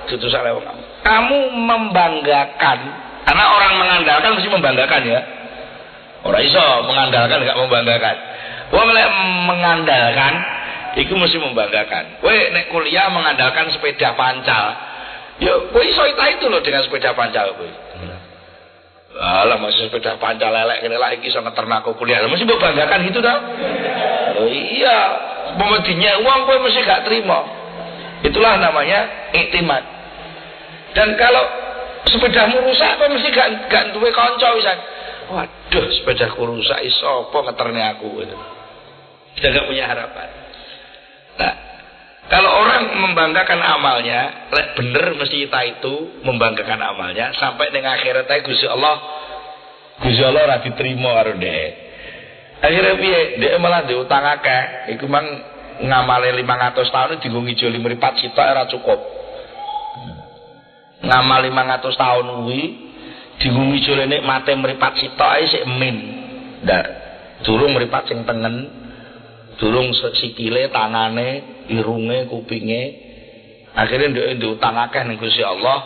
Dudu salah wong amal. Kamu membanggakan karena orang mengandalkan mesti membanggakan ya. Orang iso mengandalkan enggak membanggakan. Wong lek mengandalkan Iku mesti membanggakan. Kowe nek kuliah mengandalkan sepeda pancal. Ya kowe iso itu loh dengan sepeda pancal kowe. Alah masih sepeda pancal lelek kene lah iki iso ngeternaku kuliah. Mesti membanggakan gitu. Oh iya, pemedinya uang kowe mesti gak terima. Itulah namanya iktimat. Dan kalau sepedamu rusak kowe mesti gak gak duwe kanca wisan. Waduh, sepedaku rusak iso apa ngeterne aku gitu. Kita gak punya harapan. Nah, kalau orang membanggakan amalnya, bener mesti kita itu membanggakan amalnya sampai dengan akhirat ae Gusti Allah Gusti Allah ora diterima karo dhek. Akhirnya piye? Dhek malah diutang akeh. Iku mang ngamale 500 tahun dienggo ngijoli mripat sitok ora cukup. Ngamal 500 tahun kuwi dienggo ngijoli nikmate mripat sitok ae sik min. Ndak durung mripat sing tengen durung sikile tangane irunge kupinge Akhirnya nduk utang akeh ning Allah,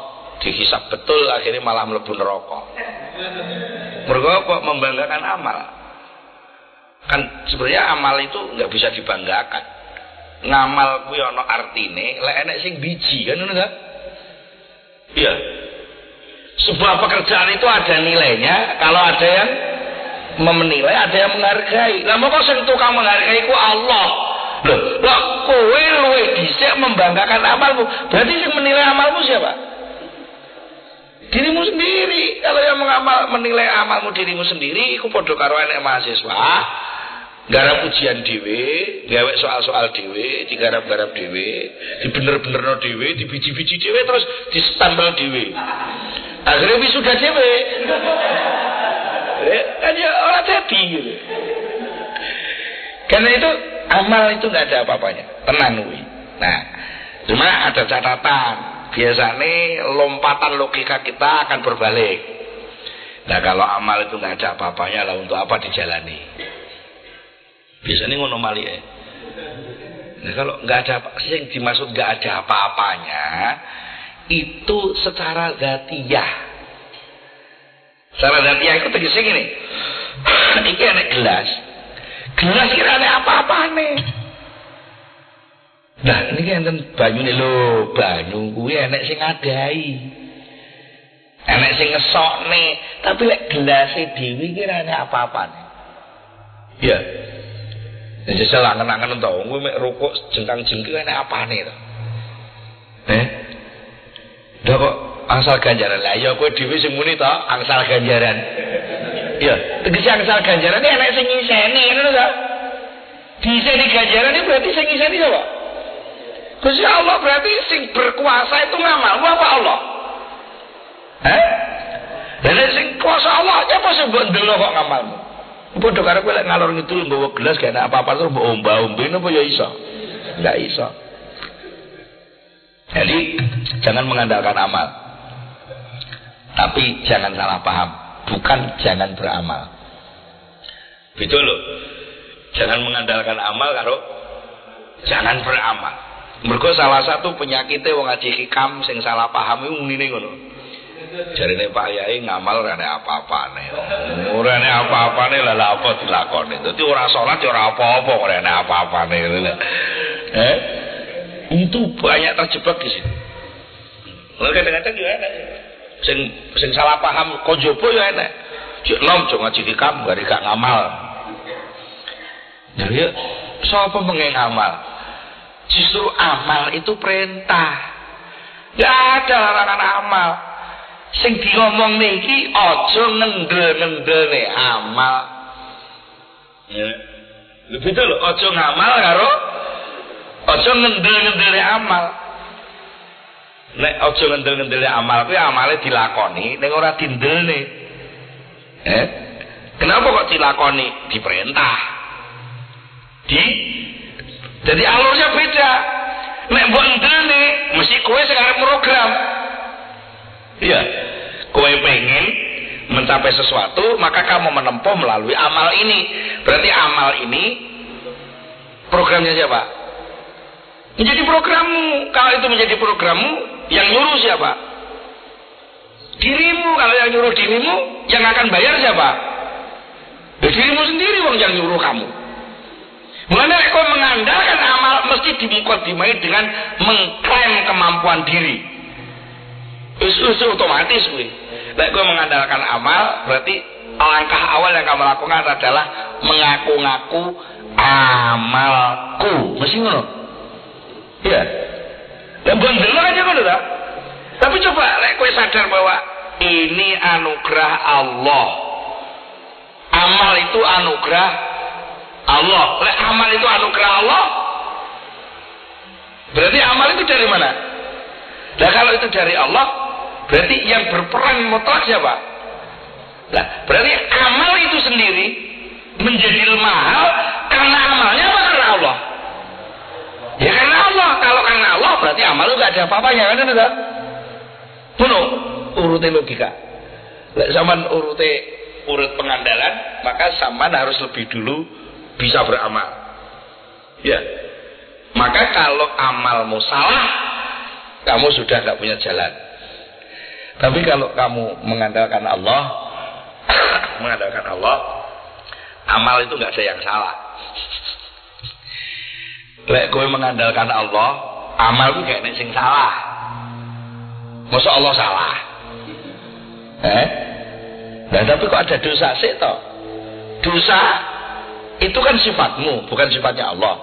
dihisap betul akhirnya malah mlebu neraka. Mergo apa membanggakan amal. Kan sebenarnya amal itu nggak bisa dibanggakan. Ngamal kuwi ana artine, lek enek sing biji kan ngono kan? Iya. Sebuah pekerjaan itu ada nilainya kalau ada yang menilai, ada yang menghargai. Lah kok sing tukang menghargai ku Allah. Loh, kowe luwe dhisik membanggakan amalmu. Berarti sing menilai amalmu siapa? Dirimu sendiri. Kalau yang mengamal menilai amalmu dirimu sendiri iku padha karo enek mahasiswa garap ujian dhewe, gawe soal-soal dhewe, digarap-garap dhewe, dibener-benerno dhewe, dibiji-biji dhewe terus distempel dhewe. Akhirnya wisuda dhewe. Eh, kan ya orang jadi gitu. Karena itu amal itu nggak ada apa-apanya, tenang wi. Nah, cuma ada catatan. Biasanya lompatan logika kita akan berbalik. Nah kalau amal itu nggak ada apa-apanya lah untuk apa dijalani? Biasanya ngono mali ya. Nah kalau nggak ada apa, yang dimaksud nggak ada apa-apanya itu secara zatiyah. Secara zatiyah itu tegasnya gini. (clears throat) Ini ada gelas. Gelas kira ada apa-apa nih. Nah ini kan banyu nih lo, banyu gue enek sing ngadai. Enek sing ngesok nih, tapi lek gelasnya dewi kira ada apa-apa nih. Ya. Jadi saya langen-langen tau, gue mek rokok jengkang jengkir enek apa nih tuh. Eh? Udah kok angsal ganjaran lah, ya gue dewi sing angsal ganjaran. Ya, tegese angsal ganjaran ini enek sing ngiseni ngono ta. Diseni ganjaran ini berarti sing ngiseni sapa? Gusti Allah berarti sing berkuasa itu ngamal apa Allah? Eh? Dan sing kuasa Allah apa sing mbok ndelok kok ngamalmu? Padha karo kowe lek ngalor ngidul nggawa gelas gak apa-apa terus mbok omba-ombe napa ya iso? Enggak iso. Jadi jangan mengandalkan amal. Tapi jangan salah paham, bukan jangan beramal. Betul loh. Jangan mengandalkan amal karo jangan beramal. Mergo salah satu penyakitnya wong ngaji hikam sing salah paham iku ngene ngono. Jarine Pak Yai ngamal ora ana apa-apane. Ora ana apa-apane lha apa dilakoni. Dadi ora salat ya ora apa-apa ana apa-apane. Eh? Itu banyak terjebak di situ. Lalu kadang-kadang juga enak. Sing sing salah paham kojobo ya enak. Cik nom jo ngaji gak gak ngamal. Jadi sapa pengen ngamal? Justru amal itu perintah. Gak ada larangan amal. Sing diomong niki aja ngendel-ngendel amal. Ya. Itu loh, aja ngamal karo aja ngendel-ngendel amal. Nek aja ngendel-ngendel amal kuwi amale dilakoni ning ora dindelne. Eh? Kenapa kok dilakoni? Diperintah. Di jadi alurnya beda. Nek mbok ndelne mesti kowe arep program. Iya. Kowe pengen mencapai sesuatu, maka kamu menempuh melalui amal ini. Berarti amal ini programnya siapa? Menjadi programmu. Kalau itu menjadi programmu, yang nyuruh siapa? Dirimu. Kalau yang nyuruh dirimu, yang akan bayar siapa? Ya, dirimu sendiri wong yang nyuruh kamu. Mulanya kau mengandalkan amal mesti dimukadimai dengan mengklaim kemampuan diri. Itu otomatis gue. Lek kau mengandalkan amal berarti langkah awal yang kamu lakukan adalah mengaku-ngaku amalku. Mesti ngono. Iya. Dan dulu aja ngono tak? Tapi coba lek kau sadar bahwa ini anugerah Allah. Amal itu anugerah Allah. Lek amal itu anugerah Allah. Berarti amal itu dari mana? Nah kalau itu dari Allah, berarti yang berperan mutlak siapa? Nah, berarti amal itu sendiri menjadi mahal karena amalnya apa karena Allah? Ya karena Allah. Kalau karena Allah berarti amal itu gak ada apa-apanya kan enggak? Penuh urutin logika. Lek zaman urute urut pengandalan, maka zaman harus lebih dulu bisa beramal. Ya. Maka kalau amalmu salah, kamu sudah tidak punya jalan. Tapi kalau kamu mengandalkan Allah, (coughs) mengandalkan Allah, amal itu nggak ada yang salah. Lek kowe mengandalkan Allah, amal itu kayak sing salah. Masa Allah salah? Eh? Nah, tapi kok ada dosa sih toh? Dosa itu kan sifatmu, bukan sifatnya Allah.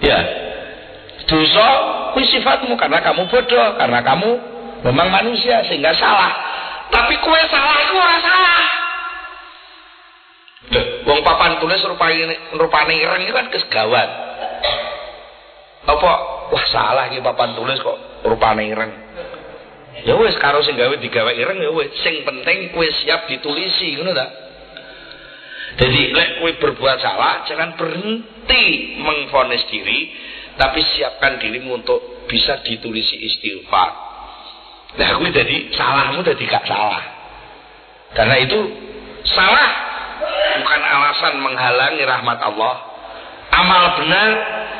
Ya. Dosa itu sifatmu karena kamu bodoh, karena kamu memang manusia sehingga salah. Tapi kue salah itu ora salah. Loh, wong papan tulis rupane rupane ireng itu kan kesegawat. Apa wah salah iki papan tulis kok rupane ireng. Ya wis karo sing gawe digawe ireng ya wis sing penting kue siap ditulisi ngono ta. Jadi lek kue berbuat salah jangan berhenti mengfonis diri tapi siapkan dirimu untuk bisa ditulisi istighfar. Nah, kue jadi salahmu jadi gak salah. Karena itu salah bukan alasan menghalangi rahmat Allah. Amal benar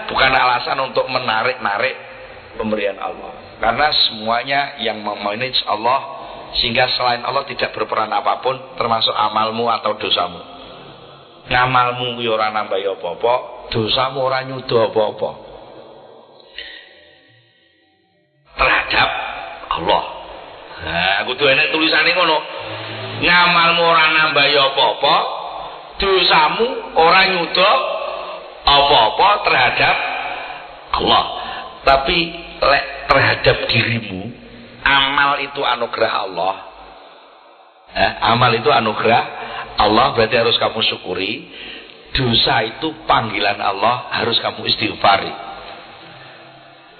bukan alasan untuk menarik-narik pemberian Allah. Karena semuanya yang memanage Allah sehingga selain Allah tidak berperan apa pun termasuk amalmu atau dosamu ngamalmu kuwi ora nambah apa-apa, dosamu ora apa-apa. Terhadap Allah. Nah, kudu enek tulisane ngono. Ngamalmu ora nambah apa-apa, dosamu ora nyudo apa-apa terhadap Allah. Tapi lek terhadap dirimu, amal itu anugerah Allah. Eh, amal itu anugerah Allah berarti harus kamu syukuri. Dosa itu panggilan Allah harus kamu istighfari.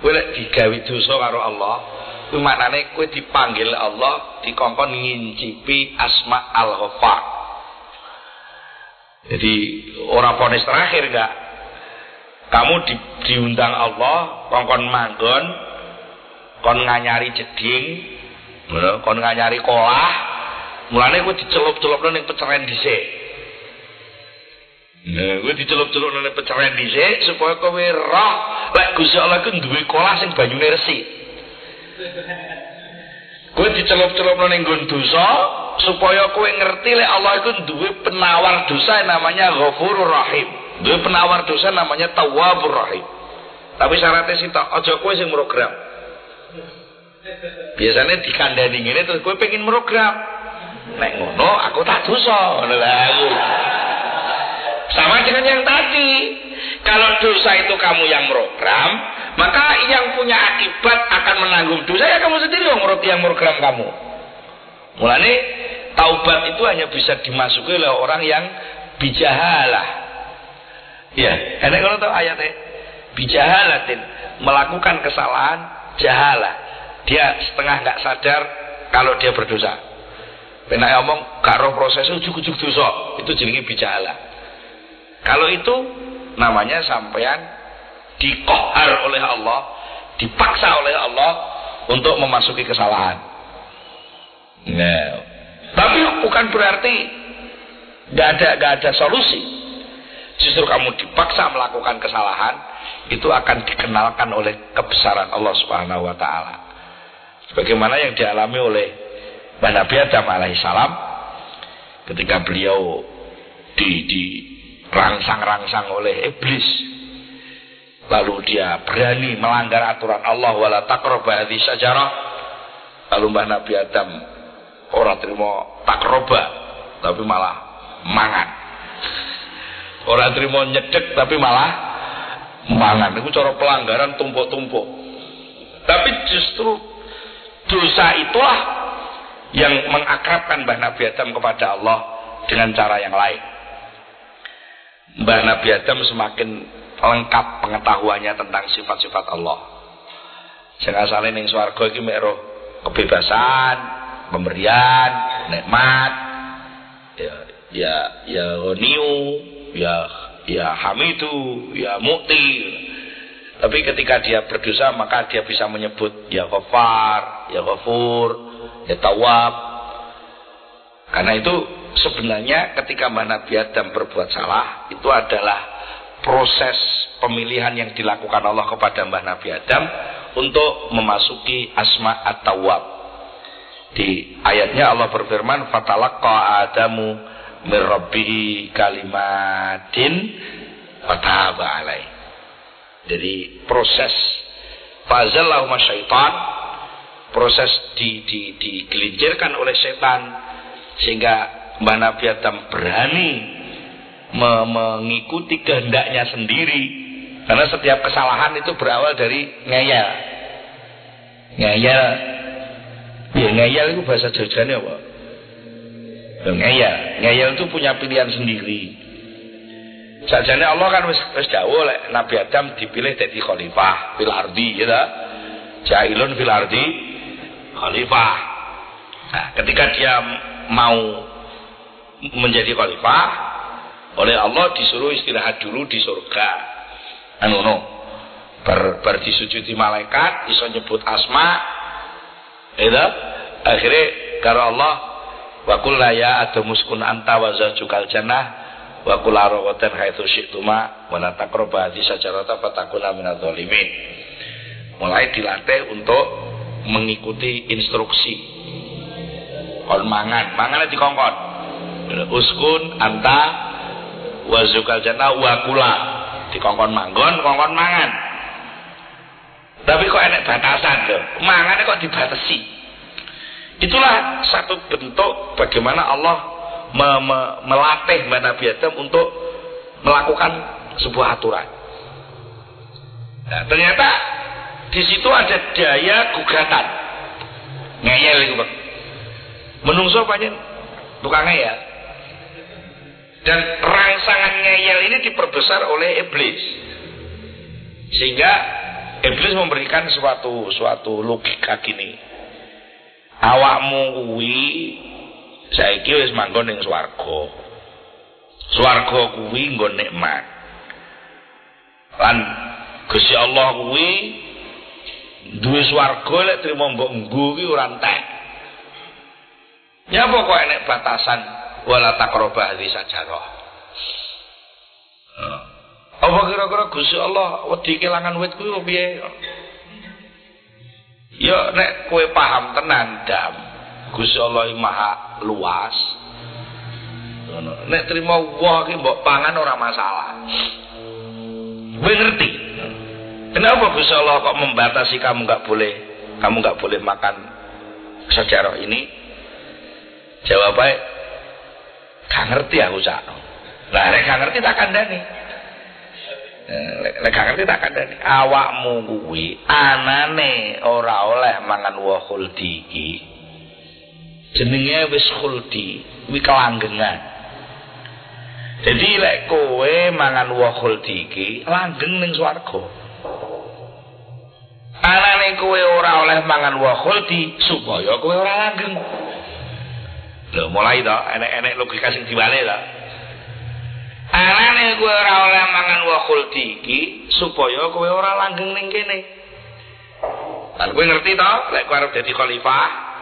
Lek digawe dosa karo Allah, kuwi maknane kowe dipanggil Allah dikongkon ngincipi asma al-ghaffar. Jadi orang ponis terakhir enggak? Kamu di, diundang Allah, kongkon manggon, kon nganyari jeding, kon nganyari kolah, Mulane kowe dicelup-celupno ning peceren dhisik. Nah, kowe dicelup-celupno ning peceren dhisik supaya kowe roh lek Gusti Allah ku duwe kolah sing banyune resik. Kowe dicelup-celupno ning nggon dosa supaya kowe ngerti lek Allah iku duwe penawar dosa namanya Ghafurur Rahim. Duwe penawar dosa namanya Tawwabur Rahim. Tapi syaratnya sih tak aja kowe sing program. Biasanya dikandani ngene terus kowe pengen program. Nek ngono aku tak dosa. Sama dengan yang tadi. Dosa itu kamu yang program, maka yang punya akibat akan menanggung dosa ya kamu sendiri yang yang program kamu. Mulane taubat itu hanya bisa dimasuki oleh orang yang bijahalah. Ya, enak kalau tahu ayatnya bijahalatin melakukan kesalahan jahalah. Dia setengah nggak sadar kalau dia berdosa. Penak ngomong gak roh proses ujuk-ujuk dosa, itu jenenge bicara. Kalau itu namanya sampean dikohar oleh Allah, dipaksa oleh Allah untuk memasuki kesalahan. Nah, tapi bukan berarti gak ada gak ada solusi. Justru kamu dipaksa melakukan kesalahan, itu akan dikenalkan oleh kebesaran Allah Subhanahu wa taala. Sebagaimana yang dialami oleh Nabi Adam alaihissalam ketika beliau di di rangsang-rangsang oleh iblis. Lalu dia berani melanggar aturan Allah wala taqraba hadhihi syajarah. Lalu Mbah Nabi Adam orang terima takroba tapi malah mangan. Orang terima nyedek tapi malah mangan. Itu cara pelanggaran tumpuk-tumpuk. Tapi justru dosa itulah yang mengakrabkan Mbah Nabi Adam kepada Allah dengan cara yang lain. Mbah Nabi Adam semakin lengkap pengetahuannya tentang sifat-sifat Allah. Jangan salah ning swarga iki mek kebebasan, pemberian, nikmat, ya ya ya ghaniu, ya ya hamidu, ya mukti. Tapi ketika dia berdosa maka dia bisa menyebut ya ghafar, ya ghafur, ya tawab. Karena itu sebenarnya ketika Nabi Adam berbuat salah itu adalah proses pemilihan yang dilakukan Allah kepada Mbah Nabi Adam untuk memasuki asma at-tawwab. Di ayatnya Allah berfirman, "Fatalaqqa Adamu min kalimatin fataba alai." Jadi proses fazallahu syaitan proses di, di, digelincirkan oleh setan sehingga Mbak Nabi Adam berani me, mengikuti kehendaknya sendiri. Karena setiap kesalahan itu berawal dari ngeyel. Ngeyel. Ya ngeyel itu bahasa Jawanya apa? Ya, ngeyel. Ngeyel itu punya pilihan sendiri. Sajane Allah kan wis dawuh lek Nabi Adam dipilih dadi khalifah fil ardi ya ta. Jailun fil ardi khalifah. Nah, ketika dia mau menjadi khalifah oleh Allah disuruh istirahat dulu di surga. Anu no. Ber, ber disujudi malaikat, iso nyebut asma. Ya Akhirnya karo Allah wa qul ya adamuskun anta wa zawjukal jannah wa kula rawatin haitsu syi'tuma wa la taqrabu hadhihi syajarata fatakuna minadh dhalimin. Mulai dilatih untuk mengikuti instruksi. Kon mangan, mangan dikongkon. Uskun anta wa zukal jannah wa kula. Dikongkon manggon, kongkon mangan. Tapi kok enek batasan tuh. Mangan kok dibatasi. Itulah satu bentuk bagaimana Allah me, me, melatih Mbak Nabi Adam untuk melakukan sebuah aturan. Nah, ternyata di situ ada daya gugatan. Ngeyel itu, Bang. Menungso banyak tukang ngeyel. Dan rangsangan ngeyel ini diperbesar oleh iblis. Sehingga iblis memberikan suatu suatu logika gini. Awakmu kuwi saiki wis manggon ning swarga swarga kuwi nggon nikmat lan Gusti Allah kuwi duwe swarga lek trimo mbok nggo kuwi ora entek ya kok enek batasan wala takrobah di sajarah apa kira-kira Gusti Allah wedi kelangan wit kuwi piye ya nek kowe paham tenan dam Gusti Allah maha luas. Nek terima wah ki mbok pangan ora masalah. Kowe ngerti? Kenapa Gusti Allah kok membatasi kamu nggak boleh kamu nggak boleh makan sejarah ini? Jawabnya gak ngerti aku cak. Lah nek gak ngerti tak kandani. Nek gak ngerti tak kandani. Awakmu kuwi anane ora oleh mangan wa khuldi iki jenenge wis khuldi kuwi kelanggengan jadi lek kowe mangan wa khuldi iki langgeng ning swarga anane kowe ora oleh mangan wa khuldi supaya kowe ora langgeng lho mulai to enek-enek logika sing diwale to anane kowe ora oleh mangan wa khuldi iki supaya kowe ora langgeng ning kene Kan kowe ngerti to lek kowe arep dadi khalifah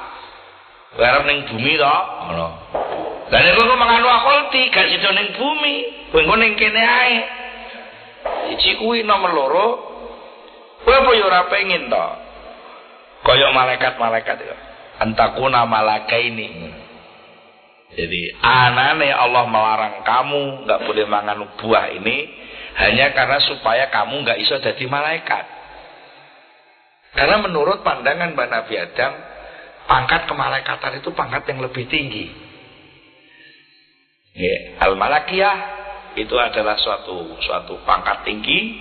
Garap ning bumi to, ngono. Lah nek kok mangan wakulti gak sida ning bumi, kowe engko ning kene ae. Iki kuwi nomor loro. Kowe apa yo ora pengin to? Kaya malaikat-malaikat itu. Antakuna malakaini. Jadi anane Allah melarang kamu nggak boleh mangan buah ini hanya karena supaya kamu nggak iso jadi malaikat. Karena menurut pandangan Mbak Nabi Adam, pangkat kemalaikatan itu pangkat yang lebih tinggi. Ya, Al-Malakiyah itu adalah suatu suatu pangkat tinggi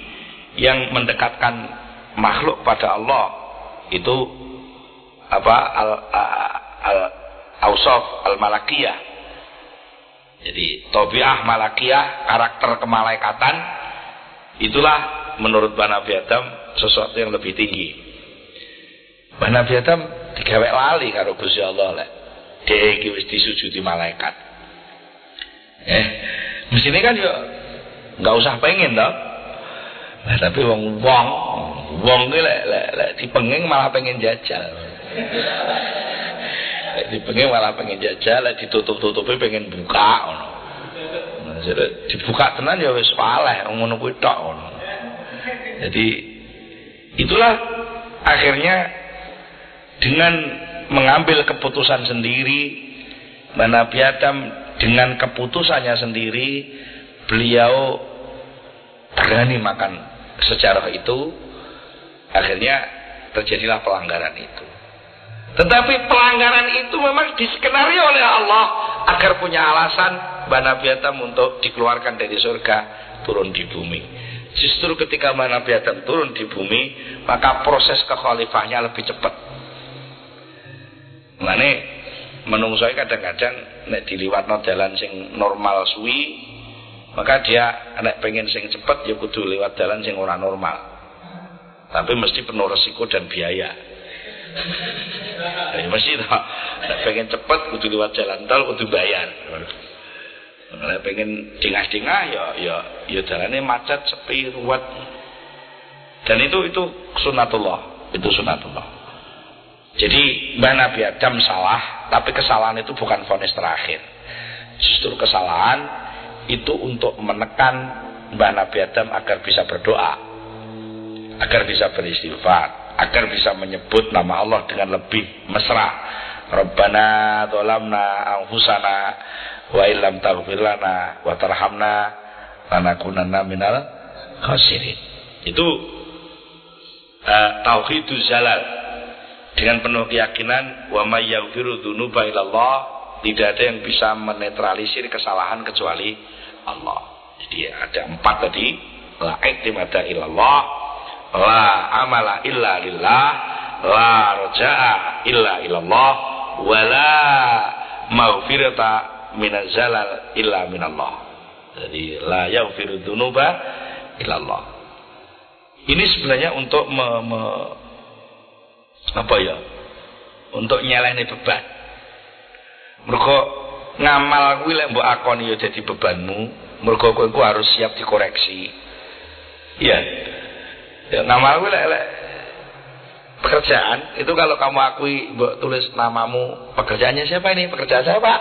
yang mendekatkan makhluk pada Allah. Itu apa al al ausaf al-malakiyah. Jadi tobiah malakiyah, karakter kemalaikatan itulah menurut Nabi Adam sesuatu yang lebih tinggi. Nabi Adam digawe lali karo Gusti Allah lek. Dhek iki wis disujudi malaikat. Eh, mestine kan yo enggak usah pengen toh. Nah, tapi wong wong wong ki lek lek lek dipenging malah pengen jajal. Lek dipenging malah pengen jajal, lek ditutup-tutupi pengen buka ngono. Nah, dibuka tenan ya wis paleh ngono kuwi tok ngono. Jadi itulah akhirnya dengan mengambil keputusan sendiri Nabi Adam dengan keputusannya sendiri beliau berani makan sejarah itu akhirnya terjadilah pelanggaran itu tetapi pelanggaran itu memang diskenario oleh Allah agar punya alasan Adam untuk dikeluarkan dari surga turun di bumi. Justru ketika Adam turun di bumi maka proses kekhalifahnya lebih cepat. Mane menungsoi kadang-kadang nek diliwatno jalan sing normal suwi maka dia nek pengen sing cepet ya kudu lewat jalan sing ora normal. Tapi mesti penuh resiko dan biaya ya mesti nek pengen cepet kudu lewat jalan tol kudu bayar. Nek pengen dingah-dingah ya ya ya jalannya macet sepi ruwet. Dan itu itu sunatullah. Itu sunatullah. Jadi Mbak Nabi Adam salah, tapi kesalahan itu bukan vonis terakhir. Justru kesalahan itu untuk menekan Mbak Nabi Adam agar bisa berdoa, agar bisa beristighfar, agar bisa menyebut nama Allah dengan lebih mesra. Rabbana dolamna anfusana wa illam taghfir lana wa tarhamna lanakunanna minal khasirin. Itu uh, tauhidul zalal dengan penuh keyakinan wa may yaghfiru dzunuba illallah tidak ada yang bisa menetralisir kesalahan kecuali Allah. Jadi ada empat tadi la iktimada illallah la amala illa lillah la roja'a illa illallah wa la maghfirata minazalal illa minallah. Jadi la yaghfiru dzunuba illallah. Ini sebenarnya untuk me, me, apa ya untuk nyeleni beban mergo ngamal kuwi lek mbok akoni ya dadi bebanmu mergo kowe harus siap dikoreksi iya ya ngamal kuwi lek, lek pekerjaan itu kalau kamu akui mbok tulis namamu pekerjaannya siapa ini? Pekerjaan saya pak.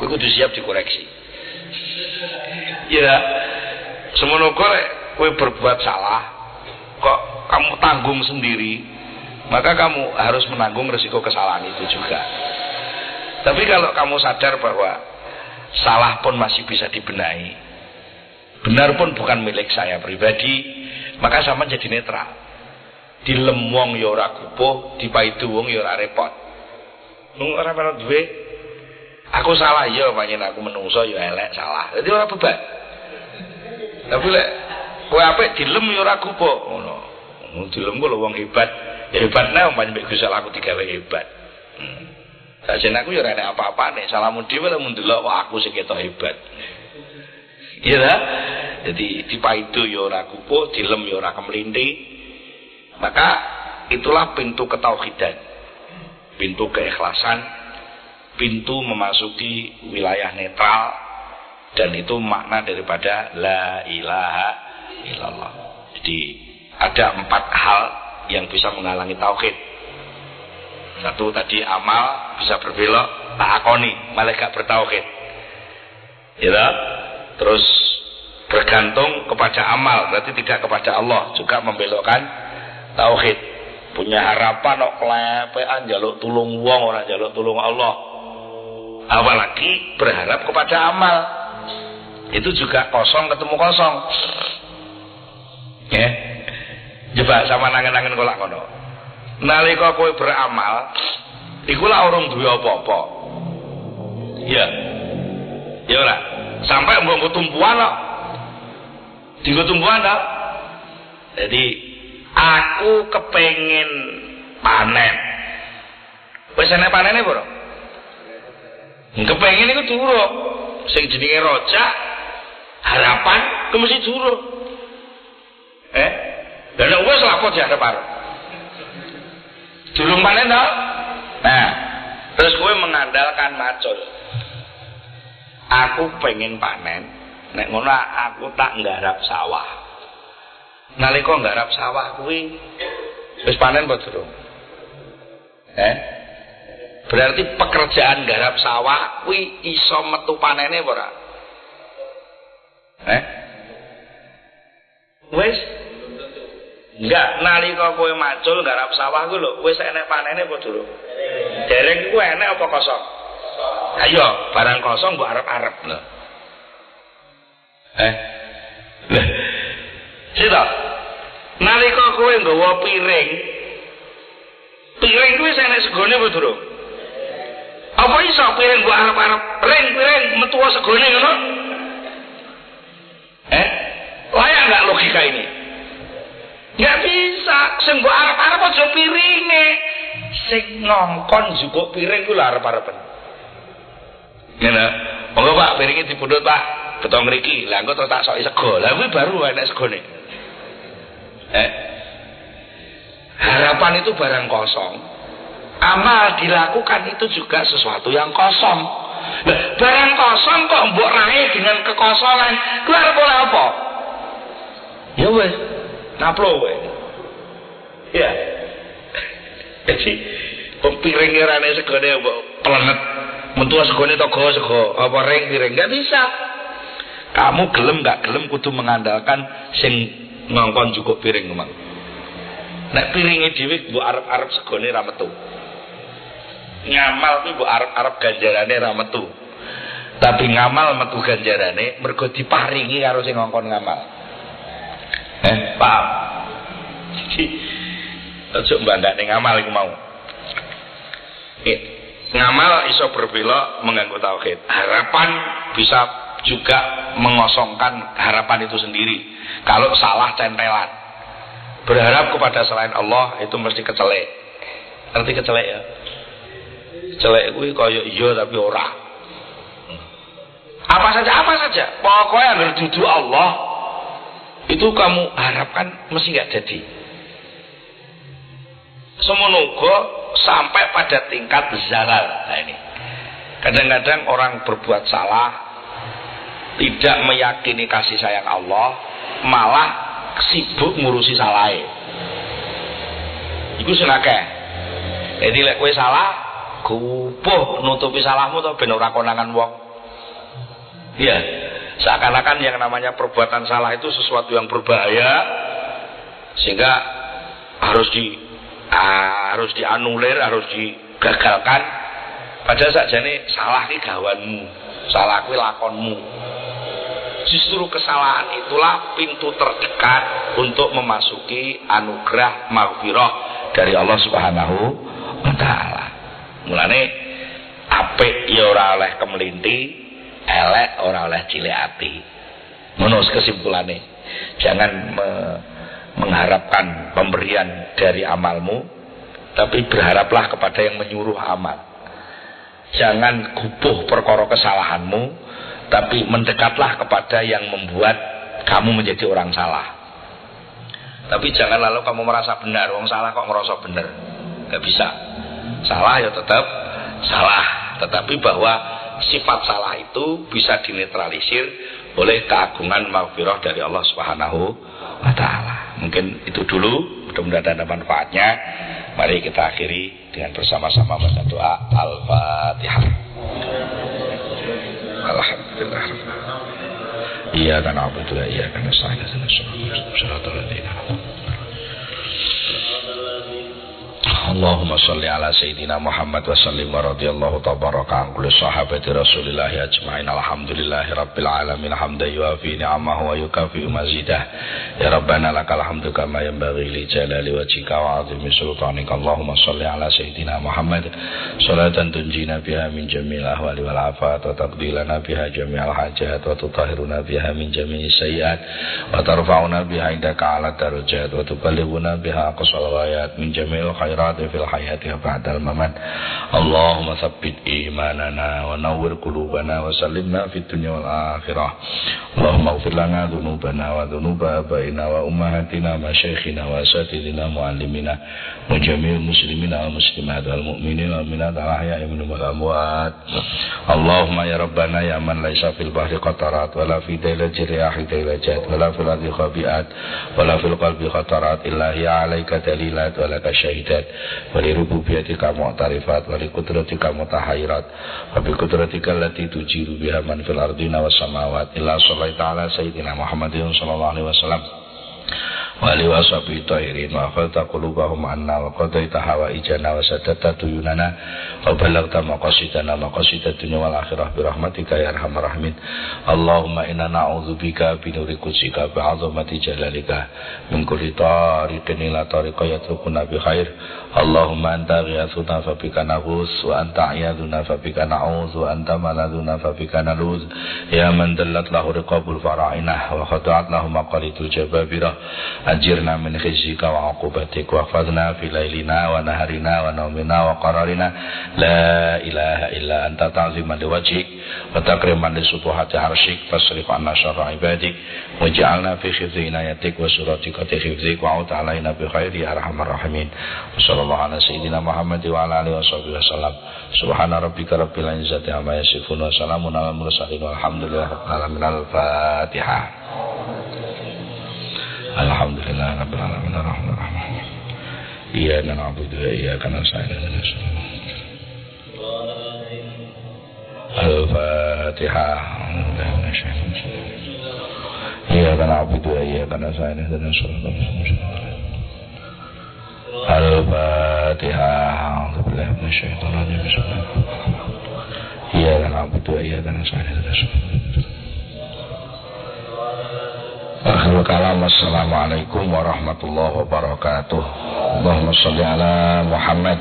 Kowe kudu siap dikoreksi. Ya semono kowe kowe berbuat salah kok kamu tanggung sendiri maka kamu harus menanggung resiko kesalahan itu juga. Tapi kalau kamu sadar bahwa salah pun masih bisa dibenahi, benar pun bukan milik saya pribadi, maka sama jadi netral. Dilem wong ya ora kupuh, dipaidu wong ya ora repot. Wong ora menurut duwe aku salah ya panjen aku menungso ya elek salah. Jadi ora beban. Tapi lek kowe apik dilem ya ora kupuh ngono. Dilem ku wong hebat hebatnya umpamanya mbek Gusti aku digawe hebat. Hmm. Sajen aku ya ora enek apa-apa nih, salamun dhewe lah mundelok aku sing ketok hebat. Iya lah. Jadi dipaido ya ora kupu, dilem ya ora. Maka itulah pintu ketauhidan. Pintu keikhlasan, pintu memasuki wilayah netral dan itu makna daripada la ilaha illallah. Jadi ada empat hal yang bisa menghalangi tauhid. Satu tadi amal bisa berbelok takoni, malah gak bertauhid. Ya, terus bergantung kepada amal, berarti tidak kepada Allah, juga membelokkan tauhid. Punya harapan kok klepean jaluk tulung wong orang jaluk tulung Allah. Apalagi berharap kepada amal. Itu juga kosong ketemu kosong. Ya. Coba sama nangen-nangen kolak kono. Nalika kowe beramal, iku lah urung duwe apa-apa. Ya. Ya ora. Sampai mbok tumpuan kok. Digo tumpuan ta? Jadi aku kepengen panen. Wis ana panene? Kepengen iku durung. Sing jenenge rojak harapan ku mesti durung. Eh? Dan nek wis lapo diadep arep. Durung panen to? Nah, terus kowe mengandalkan macul. Aku pengen panen, nek ngono aku tak nggarap sawah. Nalika nggarap sawah kuwi wis panen apa durung? Eh? Berarti pekerjaan garap sawah kuwi iso metu panene apa ora? Eh? Wis Enggak, nalika kowe macul garap sawah ku lho, wis enek panene apa durung? Dereng iku enek apa kosong? Ayo, barang kosong mbok arep-arep lho. Eh. Sita. Nalika kowe nggawa piring, piring kuwi wis enek segone apa durung? Apa iso piring mbok arep-arep ring piring metu segone ngono? Eh? Layak enggak logika ini? Enggak bisa. Sing mbok arep-arep aja piringe. Sing ngongkon jukuk piring ku lho arep-arepen. Ngene. Monggo Pak, piringe dipundhut Pak. Beto mriki. Lah engko tak soki sego. Lah kuwi baru enek segone. Eh? Harapan itu barang kosong. Amal dilakukan itu juga sesuatu yang kosong. Nah, barang kosong kok mbok raih dengan kekosongan. Keluar boleh apa? Ya wes, naplo we. Ya. (laughs) Jadi pempiring rane segone mbok plenet. Mentu segone togo sego, apa ring piring enggak bisa. Kamu gelem enggak gelem kudu mengandalkan sing ngongkon cukup piring memang. Nek piringe dhewe mbok arep-arep segone ra metu. Ngamal kuwi mbok arep-arep ganjarane ra metu. Tapi ngamal metu ganjarane mergo diparingi karo sing ngongkon ngamal. Eh, paham? (laughs) Ojo mbandakne ngamal iku mau. Ngamal iso berbelok mengganggu tauhid. Harapan bisa juga mengosongkan harapan itu sendiri. Kalau salah centelan. Berharap kepada selain Allah itu mesti kecelek. Ngerti kecelek ya? Kecelek kuwi kaya iya tapi ora. Apa saja apa saja. Pokoknya agar duduk Allah itu kamu harapkan mesti nggak jadi. Semonogo sampai pada tingkat zalal. Nah ini. Kadang-kadang orang berbuat salah, tidak meyakini kasih sayang Allah, malah sibuk ngurusi salahnya. Iku sing akeh. Jadi lek kowe salah, kupuh nutupi salahmu to ben ora konangan wong. Iya. Seakan-akan yang namanya perbuatan salah itu sesuatu yang berbahaya sehingga harus di harus dianulir, harus digagalkan. Padahal sakjane salah ki gawanmu, salah kuwi lakonmu. Justru kesalahan itulah pintu terdekat untuk memasuki anugerah maghfirah dari Allah Subhanahu wa taala. Mulane apik ya ora oleh kemelinti, elek ora oleh cilik ati. Ngono kesimpulannya. Jangan me mengharapkan pemberian dari amalmu, tapi berharaplah kepada yang menyuruh amal. Jangan gubuh perkara kesalahanmu, tapi mendekatlah kepada yang membuat kamu menjadi orang salah. Tapi jangan lalu kamu merasa benar, orang salah kok merasa benar. Gak bisa. Salah ya tetap salah. Tetapi bahwa sifat salah itu bisa dinetralisir oleh keagungan maghfirah dari Allah Subhanahu wa taala. Mungkin itu dulu, mudah-mudahan ada manfaatnya. Mari kita akhiri dengan bersama-sama baca doa Al-Fatihah. Alhamdulillah. Iya kan abu ya, iya kan saya kan Shiratal ladzina Allahumma salli ala Sayyidina Muhammad wa sallim wa radiyallahu tabaraka an kulli sahabati rasulillahi ajma'in. Alhamdulillahi rabbil alamin hamda yuafi ni'amahu wa yukafi mazidah. Ya Rabbana lakal hamdu kama yanbaghi li jalali wajhika wa azimi sultanika. Allahumma salli ala Sayyidina Muhammad. Salatan tunjina biha min jamil ahwali wal afat wa taqdilana biha jami'al hajat wa tutahiruna biha min jami'i sayyiat wa tarfa'una biha indaka ala darajat wa tuballighuna biha aqsal ghayat min jami'il khairat fil hayati wa ba'dal mamat. Allahumma sabbit imanana wa nawwir qulubana wa sallimna fid dunya wal akhirah. Allahumma ighfir lana dhunubana wa dhunuba abaina wa ummahatina wa masyayikhina wa asatidina muallimina wa jami'il muslimina wal muslimat wal mu'minina wal minat al ahya'i minhum wal amwat. Allahumma ya rabbana ya man laisa fil bahri qatarat wa la fi dailal jiriyah dailajat wa la fil ardi khabiat wa la fil qalbi khatarat illa hiya alayka dalilat wa laka syahidat ilaik wali rububiyatika mu'tarifat wali kudratika mutahairat wabi kudratika lati tujiru biha man fil ardina was samawat illa sallallahu ta'ala sayyidina Muhammadin sallallahu alaihi wasallam wali wasabi tahirin wa khalta qulubahum anna wa qadaita hawaijana wa sadata tuyunana wa balagta maqasidana maqasida dunya wal akhirah bi rahmatika ya arhamar rahimin. Allahumma inna na'udzubika bi nuri qudsika bi 'azamati jalalika min kulli tariqin ila tariqa yatrukuna bi khair. من كل طارق إلى طارق يتركنا بخير اللهم أنت غياثنا فبك نغوث وأنت عياذنا فبك نعوذ وأنت ملاذنا فبك نلوذ يا من دلت له رقاب الفراعنة وخضعت له مقاليد الجبابرة أجرنا من خزيك وعقوبتك واحفظنا في ليلنا ونهرنا ونومنا وقرارنا لا إله إلا أنت تعظيما لوجهك وتكريما لسبحات عرشك فاصرف عنا شر عبادك واجعلنا في حفظ عنايتك وسراتك حفظك وعود علينا بخير يا أرحم الراحمين وصلى الله على سيدنا محمد وعلى sallallahu ala sayyidina Muhammad wa ala alihi washabihi wasallam. Subhana rabbika rabbil izzati amma yasifun wa salamun alal mursalin walhamdulillahi alamin. Al-Fatihah. Alhamdulillah rabbil alamin arrahmanir rahim. Iyyaka na'budu wa iyyaka nasta'in. Al-Fatihah. Iyyaka na'budu wa iyyaka nasta'in. Ihdinash-shiratal. Al-Fatihah. Alhamdulillah. Masyaitananya. Bismillahirrahmanirrahim. Iya kan abudu. Iya. Assalamualaikum warahmatullahi wabarakatuh. Allahumma salli ala Muhammad.